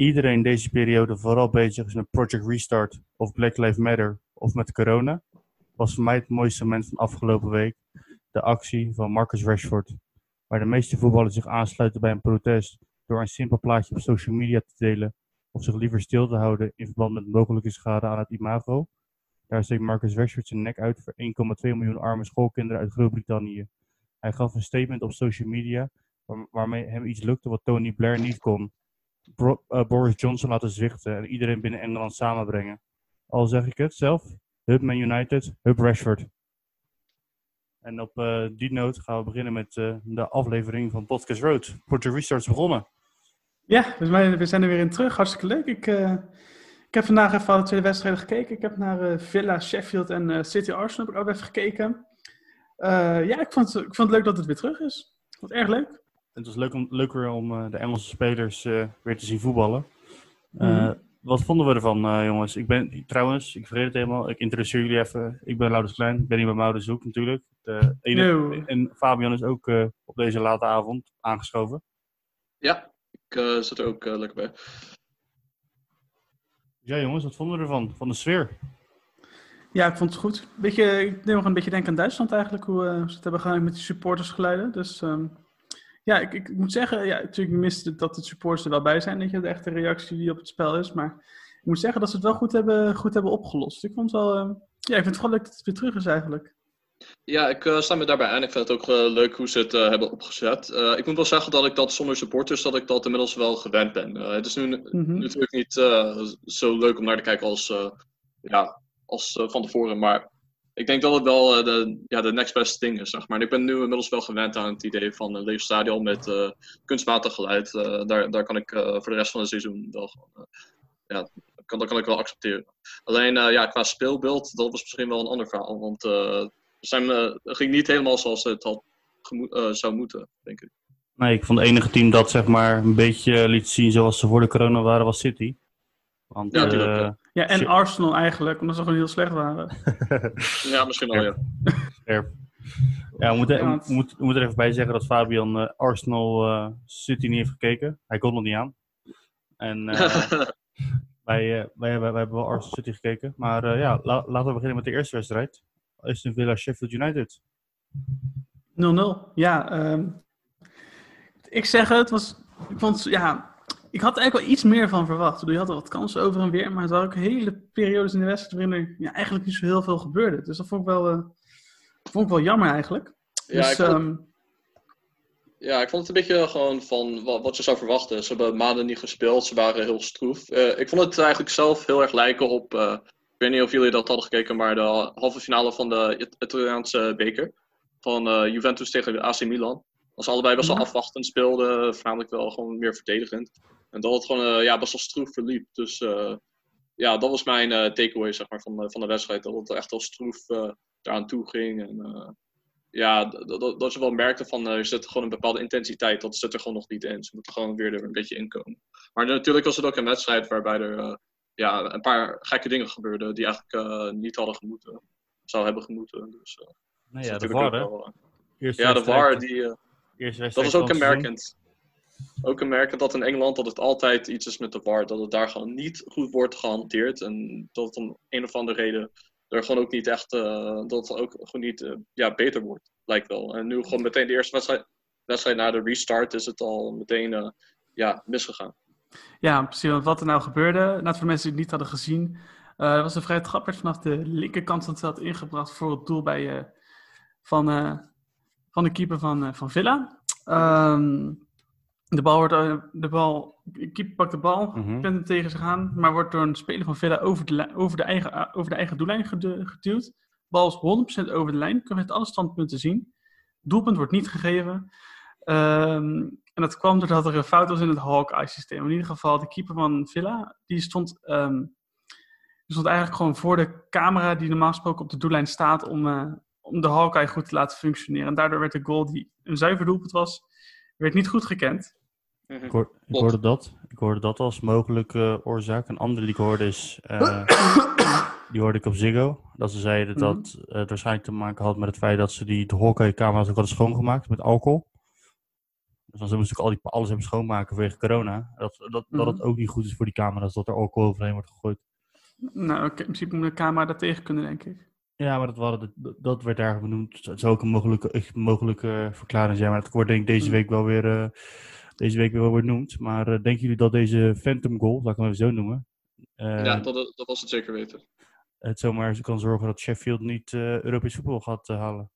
iedereen deze periode vooral bezig is met Project Restart of Black Lives Matter of met corona, was voor mij het mooiste moment van afgelopen week de actie van Marcus Rashford. Waar de meeste voetballers zich aansluiten bij een protest door een simpel plaatje op social media te delen of zich liever stil te houden in verband met mogelijke schade aan het imago. Daar steekt Marcus Rashford zijn nek uit voor 1,2 miljoen arme schoolkinderen uit Groot-Brittannië. Hij gaf een statement op social media waar- waarmee hem iets lukte wat Tony Blair niet kon. Eh, Boris Johnson laten zwichten en iedereen binnen Engeland samenbrengen. Al zeg ik het zelf, Hub Man United, Hub Rashford. En op eh, die noot gaan we beginnen met eh, de aflevering van Podcast Road. Porto Restart is begonnen. Ja, we zijn er weer in terug. Hartstikke leuk. Ik, ik heb vandaag even alle twee wedstrijden gekeken. Ik heb naar Villa, Sheffield en City Arsenal ook even gekeken. Ja, ik vond, ik vond het leuk dat het weer terug is. Wat erg leuk. Het was leuk om, leuker om eh, de Engelse spelers eh, weer te zien voetballen. Eh, Mhm. Wat vonden we ervan, eh, jongens? Ik ben trouwens, ik vergeet het helemaal, ik introduceer jullie even. Ik ben Laurens Klein, ik ben hier bij Maurits Zoek natuurlijk. De ene. En Fabian is ook eh, op deze late avond aangeschoven. Ja, ik eh, zit er ook lekker bij. Ja, jongens, wat vonden we ervan? Van de sfeer? Ja, ik vond het goed. Beetje, ik deed nog een beetje denken aan Duitsland eigenlijk, hoe eh, ze het hebben gedaan met die supportersgeluiden. Dus ehm, ja, ik, ik moet zeggen, ja, natuurlijk miste dat de supporters er wel bij zijn, dat je de echte reactie die op het spel is. Maar ik moet zeggen dat ze het wel goed hebben, goed hebben opgelost. Ik vond het wel, ehm, ja, ik vind het vooral leuk dat het weer terug is eigenlijk. Ja, ik eh, sta me daarbij aan. Ik vind het ook eh, leuk hoe ze het eh, hebben opgezet. Eh, ik moet wel zeggen dat ik dat zonder supporters, dat ik dat inmiddels wel gewend ben. Eh, het is nu Mhm. natuurlijk niet eh, zo leuk om naar te kijken als, eh, ja, als eh, van tevoren. Maar ik denk dat het wel eh, de, ja, de next best thing is, zeg maar. En ik ben nu inmiddels wel gewend aan het idee van een leeg stadion met eh, kunstmatig geluid. Eh, daar, daar kan ik voor de rest van het seizoen wel gewoon, ja, kan, dat kan ik wel accepteren. Alleen ja, qua speelbeeld, dat was misschien wel een ander verhaal. Want zijn, het ging niet helemaal zoals het had zou moeten, denk ik. Nee, ik vond het enige team dat zeg maar een beetje liet zien zoals ze voor de corona waren, was City. Want, Ja, tuurlijk, ja. Ja, en Shit. Arsenal eigenlijk, omdat ze gewoon heel slecht waren. Ja, misschien wel, ja. scherp. Ja, we moeten, Ja, want- we moeten, we moeten er even bij zeggen dat Fabian eh, Arsenal eh, City niet heeft gekeken. Hij kon er niet aan. En eh, wij, wij, hebben, wij hebben wel Arsenal City gekeken. Maar eh, ja, la- laten we beginnen met de eerste wedstrijd. Aston Villa Sheffield United. 0-0. Ja, ehm, ik zeg het, was, ik vond, ja, ik had er eigenlijk wel iets meer van verwacht. Je had er wat kansen over en weer, maar het waren ook hele periodes in de wedstrijd waarin er ja, eigenlijk niet zo heel veel gebeurde. Dus dat vond ik wel, eh, vond ik wel jammer eigenlijk. Ja, Dus, ik vond- ehm, Ja, ik vond het een beetje gewoon van wat, wat je zou verwachten. Ze hebben maanden niet gespeeld, ze waren heel stroef. Eh, ik vond het eigenlijk zelf heel erg lijken op, eh, ik weet niet of jullie dat hadden gekeken, maar de halve finale van de It- Italiaanse beker. Van Juventus tegen de AC Milan. Dat ze allebei best wel Ja. afwachtend speelden, voornamelijk wel gewoon meer verdedigend. En dat het gewoon eh, ja, best wel stroef verliep. Dus eh, ja, dat was mijn eh, takeaway zeg maar, van, de- van de wedstrijd. Dat het echt wel stroef daaraan toe ging. En, ja, dat je wel merkte van eh, er zit gewoon een bepaalde intensiteit. Dat zit er gewoon nog niet in. Ze moeten gewoon weer er een beetje in komen. Maar natuurlijk was het ook een wedstrijd waarbij er ja, een paar gekke dingen gebeurden die eigenlijk niet hadden gemoeten. Zou hebben gemoeten. Dus, Nee, dat ja, de VAR, wel, Ja, de VAR, die, dat was ook kenmerkend. Ook kenmerkend dat in Engeland dat het altijd iets is met de VAR. Dat het daar gewoon niet goed wordt gehanteerd. En dat het om een of andere reden er gewoon ook niet echt, eh, dat het ook gewoon niet eh, ja, beter wordt, lijkt wel. En nu gewoon meteen de eerste wedstrijd, wedstrijd na de restart is het al meteen eh, ja, misgegaan. ja, precies. Want wat er nou gebeurde, nou, voor de mensen die het niet hadden gezien, er was een vrije trap werd vanaf de linkerkant van het veld ingebracht voor het doel bij, eh, van, eh, van de keeper van, eh, van Villa. Ehm, de bal wordt, eh, de bal, de keeper pakt de bal, pent hem tegen zich aan, maar wordt door een speler van Villa over de, over de, eigen, eh, over de eigen doellijn gedu- geduwd. Bal is 100% over de lijn, kun je alle standpunten zien. Doelpunt wordt niet gegeven. Ehm, en dat kwam doordat er een fout was in het Hawkeye-systeem. In ieder geval, de keeper van Villa, die stond, ehm, die stond eigenlijk gewoon voor de camera die normaal gesproken op de doellijn staat om, eh, om de Hawkeye goed te laten functioneren. En daardoor werd de goal die een zuiver doelpunt was, werd niet goed gekend. Mhm. Ik, hoor- ik Klopt. hoorde dat. Ik hoorde dat als mogelijke oorzaak. Een andere die ik hoorde is... eh, die hoorde ik op Ziggo. Dat ze zeiden Mhm. dat het waarschijnlijk te maken had met het feit dat ze die de hockeycamera's ook hadden schoongemaakt met alcohol. Dus dan ze natuurlijk al die, alles hebben schoonmaken vanwege corona. Dat, dat, dat het Mhm. ook niet goed is voor die camera's dat er alcohol overheen wordt gegooid. Nou, oké, in principe moet de camera daar tegen kunnen, denk ik. Ja, maar dat, waren de- dat werd daar benoemd. Het zou ook een mogelijke, mogelijke verklaring zijn. Maar dat wordt denk ik deze Mhm. week wel weer, eh, deze week weer wel weer benoemd. Maar eh, denken jullie dat deze Phantom Goal, laat ik hem even zo noemen, eh, ja, dat, dat was het zeker weten. het zomaar kan zorgen dat Sheffield niet eh, Europees voetbal gaat halen?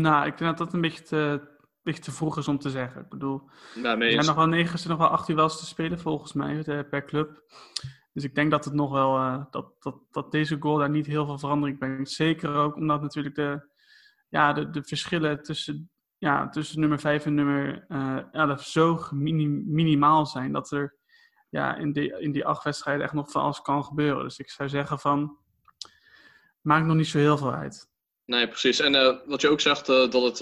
Nou, ik denk dat dat een beetje te, beetje te vroeg is om te zeggen. Ik bedoel, Ja, er zijn nog wel negen, er zijn nog wel acht duels te spelen volgens mij per club. Dus ik denk dat het nog wel, eh, dat, dat, dat deze goal daar niet heel veel verandering brengt. Zeker ook omdat natuurlijk de, ja, de, de verschillen tussen, ja, tussen nummer 5 en nummer eh 11 zo minimaal zijn dat er ja, in, die, in die acht wedstrijden echt nog van alles kan gebeuren. Dus ik zou zeggen van, maakt nog niet zo heel veel uit. Nee, precies. En eh, wat je ook zegt, dat het,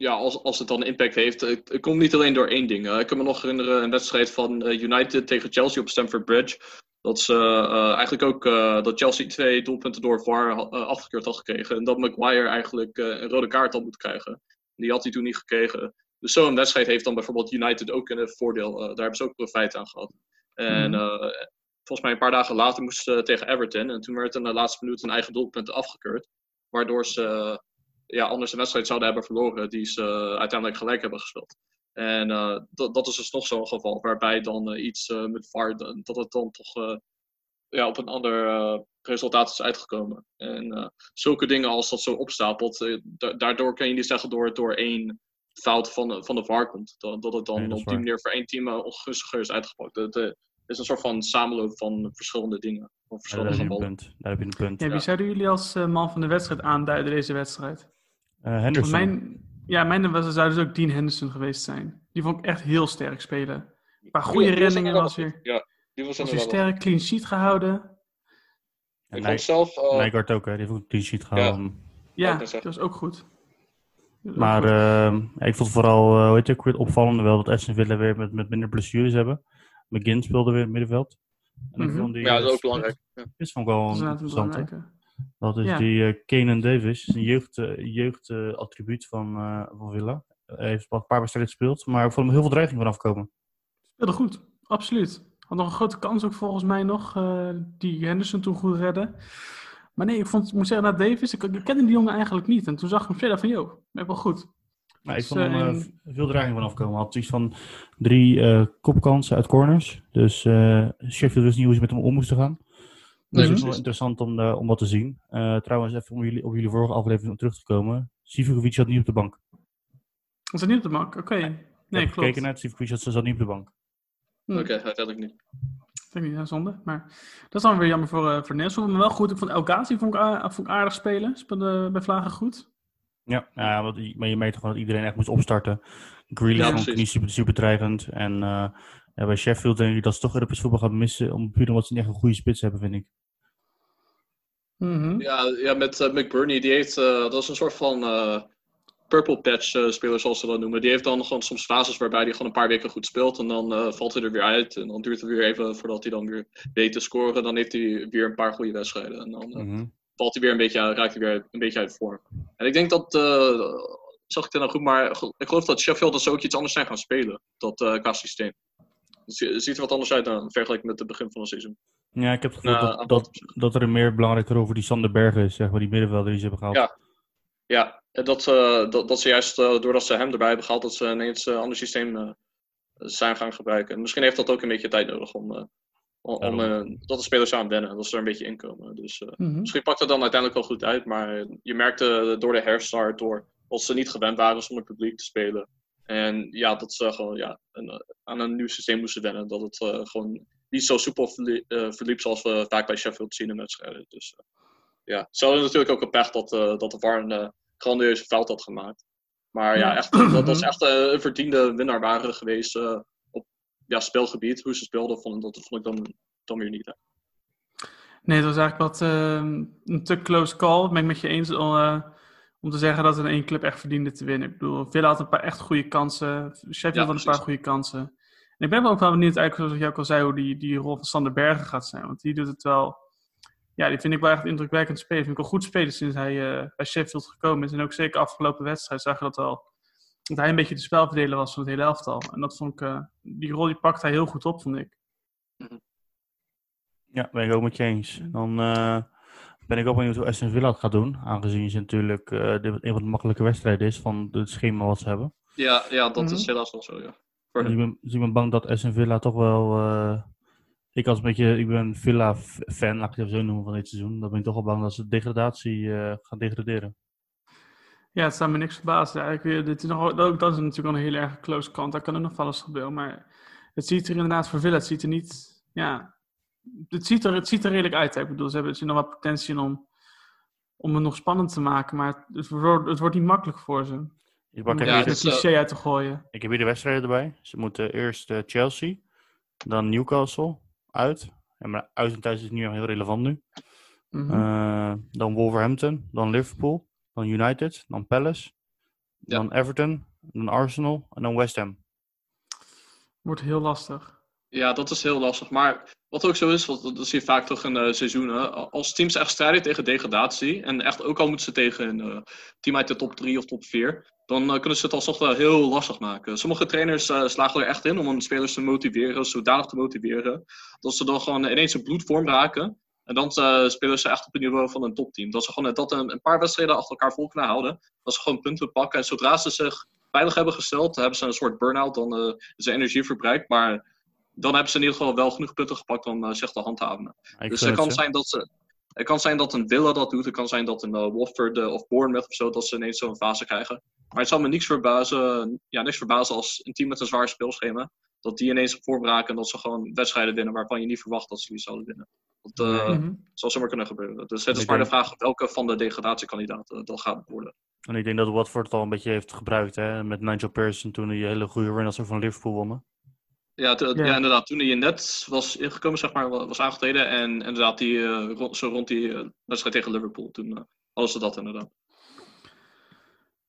ja, als, als het dan impact heeft, het komt niet alleen door één ding. Ik kan me nog herinneren een wedstrijd van eh, United tegen Chelsea op Stamford Bridge. Dat ze eh, eigenlijk ook, eh, dat Chelsea twee doelpunten door VAR afgekeurd had gekregen. En dat Maguire eigenlijk een rode kaart had moeten krijgen. Die had hij toen niet gekregen. Dus zo'n wedstrijd heeft dan bijvoorbeeld United ook een voordeel. Daar hebben ze ook profijt aan gehad. En eh, volgens mij een paar dagen later moesten ze tegen Everton. En toen werd in de laatste minuut een eigen doelpunt afgekeurd. Waardoor ze ja, anders een wedstrijd zouden hebben verloren die ze eh, uiteindelijk gelijk hebben gespeeld. En eh, dat, dat is dus nog zo'n geval waarbij dan eh, iets eh, met VAR, dat het dan toch eh, ja, op een ander eh, resultaat is uitgekomen. En eh, zulke dingen als dat zo opstapelt, da- daardoor kan je niet zeggen door, door één fout van, de- van de VAR komt. Dat, dat het dan Nee, dat is op die manier voor één team ongunstiger is uitgepakt. Het is een soort van samenloop van verschillende dingen. Van Ja, daar verschillende heb je een gevallen. punt. Daar heb je een punt. Ja, wie Ja. zouden jullie als man van de wedstrijd aanduiden deze wedstrijd? Eh, Henderson. Mijn, ja, mijn was, zou dus ook Dean Henderson geweest zijn. Die vond ik echt heel sterk spelen. Een paar goede die was weer, Ja, die was was weer wel sterk, clean sheet gehouden. En Ik vond zelf... eh, Nijgaard ook, hè? Die heeft ook een clean sheet gehouden. Ja, net dat was ook goed. Maar ehm, ja, ik vond vooral, eh hoe heet het opvallende wel dat Aston Villa weer met, met minder blessures hebben. McGinn speelde weer in het middenveld. En ik Mhm. vond die, ja, dat is ook belangrijk. Ja. Vond ik wel dat is een inderdaad een interessante. Dat is Ja. die eh Kenan Davis, een jeugd, eh, jeugdattribuut van, eh, van Villa. Hij heeft een paar wedstrijden gespeeld, maar ik vond hem heel veel dreiging vanaf komen. Speelde goed, absoluut. Had nog een grote kans ook volgens mij nog, die Henderson toen goed redde. Maar nee, ik, vond, ik moet zeggen, na Davis, ik, ik kende die jongen eigenlijk niet. En toen zag ik hem verder van, joh, ben ik wel goed. Maar ik Dus, vond hem eh, eh, v- veel dreiging vanaf komen. Hij had iets van drie eh, kopkansen uit corners. Dus eh, Sheffield wist niet hoe ze met hem om moesten gaan. Dus het is wel interessant om, eh, om wat te zien. Eh, trouwens, even om jullie, op jullie vorige aflevering terug te komen. Sivkovic zat niet op de bank. Was dat niet op de bank? Oké. ik Nee, heb klopt. gekeken naar het. Sivkovic zat, zat niet op de bank. Hm. Oké, uiteindelijk niet. Ik denk niet, zonde. Maar dat is dan weer jammer voor, eh voor Nels. Vond ik hem wel goed. Ik vond El Ghazi vond ik, vond ik aardig spelen. Speelde bij Vlagen goed. Ja, ja want, maar je meet gewoon dat iedereen echt moest opstarten. Grealish Ja, vond ik niet super, super dreigend. En eh, ja, bij Sheffield denk ik dat ze toch Europees voetbal gaan missen. Om, puur omdat ze niet echt een goede spits hebben, vind ik. Mhm. Ja, ja met eh, McBurney, die heeft, eh, dat is een soort van eh, purple patch speler zoals ze dat noemen. Die heeft dan gewoon soms fases waarbij hij gewoon een paar weken goed speelt en dan eh, valt hij er weer uit. En dan duurt het weer even voordat hij dan weer weet te scoren. Dan heeft hij weer een paar goede wedstrijden en dan Mhm. valt hij weer een beetje, uit- raakt hij weer een beetje uit vorm. En ik denk dat, eh, zag ik het nou goed, maar ik geloof dat Sheffield dat ze ook iets anders zijn gaan spelen, dat eh qua systeem. Het zie- het ziet er wat anders uit dan vergeleken met het begin van het seizoen. Ja, ik heb het gevoel Nou, dat, dat, dat er een meer belangrijker over die Sander Bergen is, zeg maar, die middenvelder die ze hebben gehaald. Ja. Ja, en dat, eh, dat, dat ze juist eh, doordat ze hem erbij hebben gehaald, dat ze ineens een ander systeem eh, zijn gaan gebruiken. En misschien heeft dat ook een beetje tijd nodig om, eh, om, eh, dat de spelers aan wennen, dat ze er een beetje in komen. Dus eh, Mhm. misschien pakt het dan uiteindelijk wel goed uit, maar je merkte door de herstart, door dat ze niet gewend waren zonder publiek te spelen. En ja, dat ze gewoon ja, een, eh, aan een nieuw systeem moesten wennen. Dat het eh, gewoon niet zo soepel verlie- eh, verliep zoals we vaak bij Sheffield zien in wedstrijden. Dus ja, ze hadden natuurlijk ook een pech dat, dat de VAR een grandioze fout had gemaakt. Maar ja, echt, dat, dat is echt een verdiende winnaar waren geweest op ja, speelgebied. Hoe ze speelden, vond, dat vond ik dan, dan weer niet. Hè. Nee, het was eigenlijk wat ehm, een te close call. Ben ik met je eens eh, om te zeggen dat er één club echt verdiende te winnen. Ik bedoel, Villa had een paar echt goede kansen. Sheffield Ja, had een paar goede kansen. En ik ben ook wel benieuwd, eigenlijk zoals jij ook al zei, hoe die, die rol van Sander Bergen gaat zijn. Want die doet het wel... Ja, die vind ik wel echt indrukwekkend spelen. Vind ik wel goed spelen sinds hij eh, bij Sheffield gekomen is. En ook zeker afgelopen wedstrijd zag je dat wel. Dat hij een beetje de spelverdeler was van het hele elftal. En dat vond ik... eh, die rol die pakt hij heel goed op, vond ik. Ja, ben ik ook met je eens. Dan eh, ben ik ook benieuwd hoe Aston Villa het gaat doen. Aangezien ze natuurlijk eh, dit een van de makkelijke wedstrijden is van het schema wat ze hebben. Ja, ja dat Mhm. is helaas wel zo, ja. Dus ik, ben, dus ik ben bang dat Aston Villa toch wel... eh, ik als een beetje... Ik ben Villa-fan, laat ik het even zo noemen, van dit seizoen. Dan ben ik toch wel bang dat ze degradatie eh, gaan degraderen. Ja, het staat me niks verbaasd. Eigenlijk dit is nog, ook dat is natuurlijk wel een heel erg close kant. Daar kan er nog wel eens gebeuren. Maar het ziet er inderdaad voor Villa, het ziet er niet... Ja, het ziet er, het ziet er redelijk uit. hè. Ik bedoel, ze hebben er nog wat potentie in om, om het nog spannend te maken. Maar het, wordt, het wordt niet makkelijk voor ze. Ik, pak even Ja, het cliché uit te gooien. ik heb hier de wedstrijden erbij. Ze moeten eerst eh, Chelsea, dan Newcastle uit. Ja, maar uit en thuis is niet meer heel relevant nu. Mhm. Eh, dan Wolverhampton, dan Liverpool, dan United, dan Palace, Ja. dan Everton, dan Arsenal en dan West Ham. Wordt heel lastig. Ja, dat is heel lastig. Maar wat ook zo is, want dat zie je vaak toch in eh, seizoenen. Als teams echt strijden tegen degradatie. En echt ook al moeten ze tegen een eh, team uit de top 3 of top 4. Dan eh, kunnen ze het alsnog wel heel lastig maken. Sommige trainers eh, slagen er echt in om hun spelers te motiveren, zodanig te motiveren. Dat ze dan gewoon ineens een bloedvorm raken. En dan eh, spelen ze echt op het niveau van een topteam. Dat ze gewoon dat een, paar wedstrijden achter elkaar vol kunnen houden. Dat ze gewoon punten pakken. En zodra ze zich veilig hebben gesteld, hebben ze een soort burn-out. Dan eh, is de energie verbruikt. Maar dan hebben ze in ieder geval wel genoeg punten gepakt om eh, zich te handhaven. Ik dus het kan, zijn dat ze, het kan zijn dat een Villa dat doet. Het kan zijn dat een eh, Watford eh, of Bournemouth of zo, dat ze ineens zo'n fase krijgen. Maar het zal me niks verbazen, ja, niks verbazen als een team met een zwaar speelschema, dat die ineens op vorm raken en dat ze gewoon wedstrijden winnen waarvan je niet verwacht dat ze die zouden winnen. Dat eh. Mhm. zal zomaar kunnen gebeuren. Dus het is Ik maar de vraag welke van de degradatiekandidaten dat gaat worden. En ik denk dat Watford het al een beetje heeft gebruikt. Hè? Met Nigel Pearson toen die hele goede run als van Liverpool wonnen. Ja, te- Ja. ja. inderdaad. Toen hij net was ingekomen, zeg maar, wa- was aangetreden. En inderdaad, die, eh, rond, zo rond die eh, wedstrijd tegen Liverpool. Toen eh hadden ze dat inderdaad.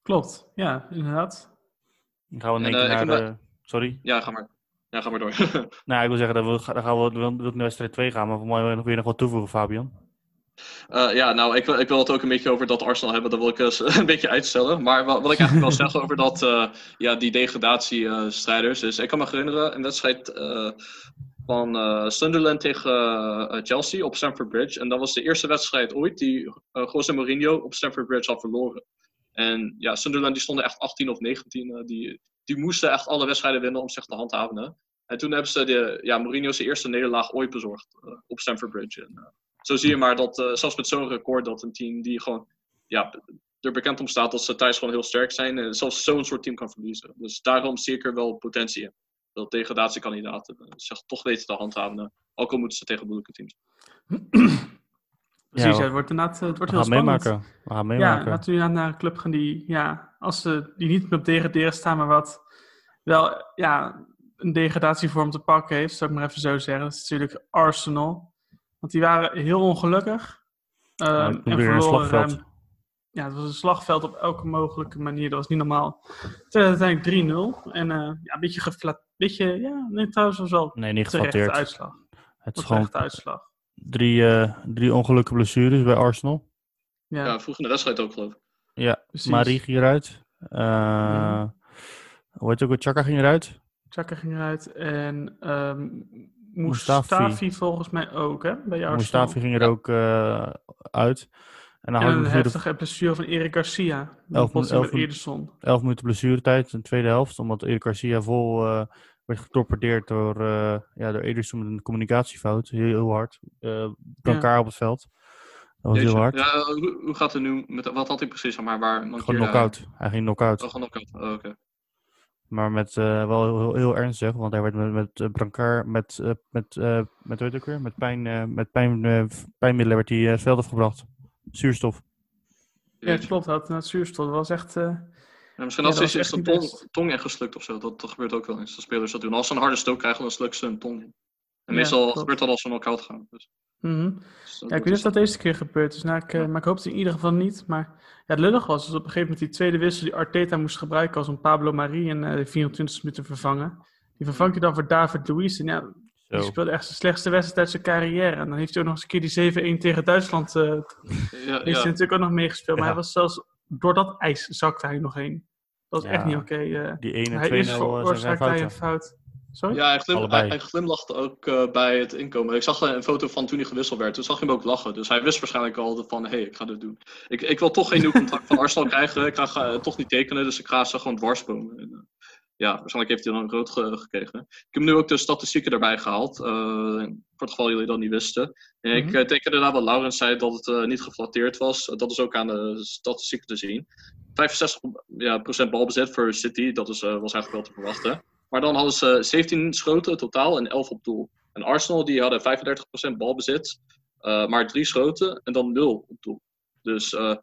Klopt, ja, inderdaad. Dan gaan we in En, één keer eh, ik naar de... Sorry? Ja, ga maar. Ja, ga maar door. Nou, ik wil zeggen, dat we, dan gaan we naar wedstrijd 2 gaan. Maar voor mij wil je nog wat toevoegen, Fabian. Eh, ja, nou, ik wil, ik wil het ook een beetje over dat Arsenal hebben. Dat wil ik eens een beetje uitstellen. Maar wat, ik eigenlijk wil zeggen over dat, eh, ja, die degradatiestrijders. is, ik kan me herinneren een wedstrijd eh, van eh, Sunderland tegen eh, Chelsea op Stamford Bridge. En dat was de eerste wedstrijd ooit die eh Jose Mourinho op Stamford Bridge had verloren. En ja, Sunderland die stonden echt 18 of 19. eh, die, die moesten echt alle wedstrijden winnen om zich te handhaven. En toen hebben ze de, ja, Mourinho zijn eerste nederlaag ooit bezorgd eh, op Stamford Bridge. En, eh, zo zie je maar dat, eh, zelfs met zo'n record, dat een team die gewoon ja, er bekend om staat dat ze thuis gewoon heel sterk zijn, en zelfs zo'n soort team kan verliezen. Dus daarom zie ik er wel potentie in. Dat degradatiekandidaten eh, zich toch weten te handhaven, eh, ook al moeten ze tegen moeilijke teams. Precies, ja, het wordt inderdaad het wordt We heel spannend. meemaken. We gaan Ja, meemaken. laten we naar een club gaan die, ja, als ze die niet op degraderen staan, maar wat wel, ja, een degradatievorm te pakken heeft, zou ik maar even zo zeggen. Dat is natuurlijk Arsenal. Want die waren heel ongelukkig. Ja, Ehm, en weer een verloren slagveld. ruim- ja, het was een slagveld op elke mogelijke manier. Dat was niet normaal. Het werd uiteindelijk 3-0. En eh, ja, een beetje geflat. Beetje, ja, nee, trouwens was wel Nee, niet terechte uitslag. Het is gewoon uitslag. drie, eh, drie ongelukkige blessures bij Arsenal. Ja, Ja, vroeg in de wedstrijd ook geloof ik. Ja, precies. Marie ging eruit. Eh. Hoe heet het ook? Chaka ging eruit. Chaka ging eruit. En ehm Mustafi. Mustafi volgens mij ook, hè? Bij Arsenal. Mustafi ging er Ja. ook eh, uit. En dan En een heftige blessure van Erik Garcia. Elf- Elf, elf- met Ederson. 11 minuten blessuretijd in de tweede helft. Omdat Erik Garcia vol eh, werd getorpedeerd door, eh ja, door Ederson met een communicatiefout. Heel, heel hard. Eh elkaar op het veld. Dat was heel hard. Ja, hoe, hoe gaat het nu? Met, wat had hij precies, maar, waar Gewoon knock-out. Hij ging knock-out. Oh, knock-out. Oh, oké. Maar met, eh, wel heel, heel, heel ernstig, want hij werd met, met eh, brancard, met, eh, met, eh, met, ook weer? met, pijn, eh, met pijn, eh, pijnmiddelen werd hij eh, het veld afgebracht. Zuurstof. Ja, klopt. Had het zuurstof. Dat was echt... eh, En misschien Ja, als dat is echt de niet tong, tong echt geslukt of zo. Dat, dat gebeurt ook wel eens. Dat spelers dat doen. Als ze een harde stoot krijgen, dan slukken ze hun tong in. En Ja, meestal klopt. gebeurt dat als ze knock-out gaan. Dus, Mhm. dus Ja, ik weet niet of dat deze keer gebeurd is, nou, ik, eh, maar ik hoop het in ieder geval niet. Maar ja, het lullig was, dus op een gegeven moment die tweede wissel die Arteta moest gebruiken als om Pablo Marie in eh, de 24 minuten te vervangen. Die vervangt hij dan voor David Luiz. En ja, die Zo. speelde echt zijn slechtste wedstrijd uit zijn carrière. En dan heeft hij ook nog eens een keer die 7-1 tegen Duitsland, eh Ja, heeft hij ja. natuurlijk ook nog meegespeeld. Maar Ja. hij was zelfs, door dat ijs zakte hij nog heen. Dat was Ja. echt niet oké. eh. Die 1 en hij 2 is 0 veroorzaakt hij een fouten. fout. Sorry? Ja, hij, glim, hij, hij glimlachte ook eh, bij het inkomen. Ik zag een foto van toen hij gewisseld werd. Toen zag je hem ook lachen. Dus hij wist waarschijnlijk al van, hé, hey, ik ga dit doen. Ik, ik wil toch geen nieuw contract van Arsenal krijgen. Ik ga eh, toch niet tekenen, dus ik ga ze gewoon dwarsbomen. En, eh, ja, waarschijnlijk heeft hij dan een rood ge- gekregen. Ik heb nu ook de statistieken erbij gehaald. eh, voor het geval jullie dat niet wisten. En ik Mhm. denk inderdaad wat Laurens zei, dat het niet geflatteerd was. Dat is ook aan de statistieken te zien. 65% ja, procent balbezit voor City, dat is, was eigenlijk wel te verwachten. Maar dan hadden ze 17 schoten totaal en 11 op doel. En Arsenal die hadden 35% balbezit, eh, maar 3 schoten en dan 0 op doel. Dus eh,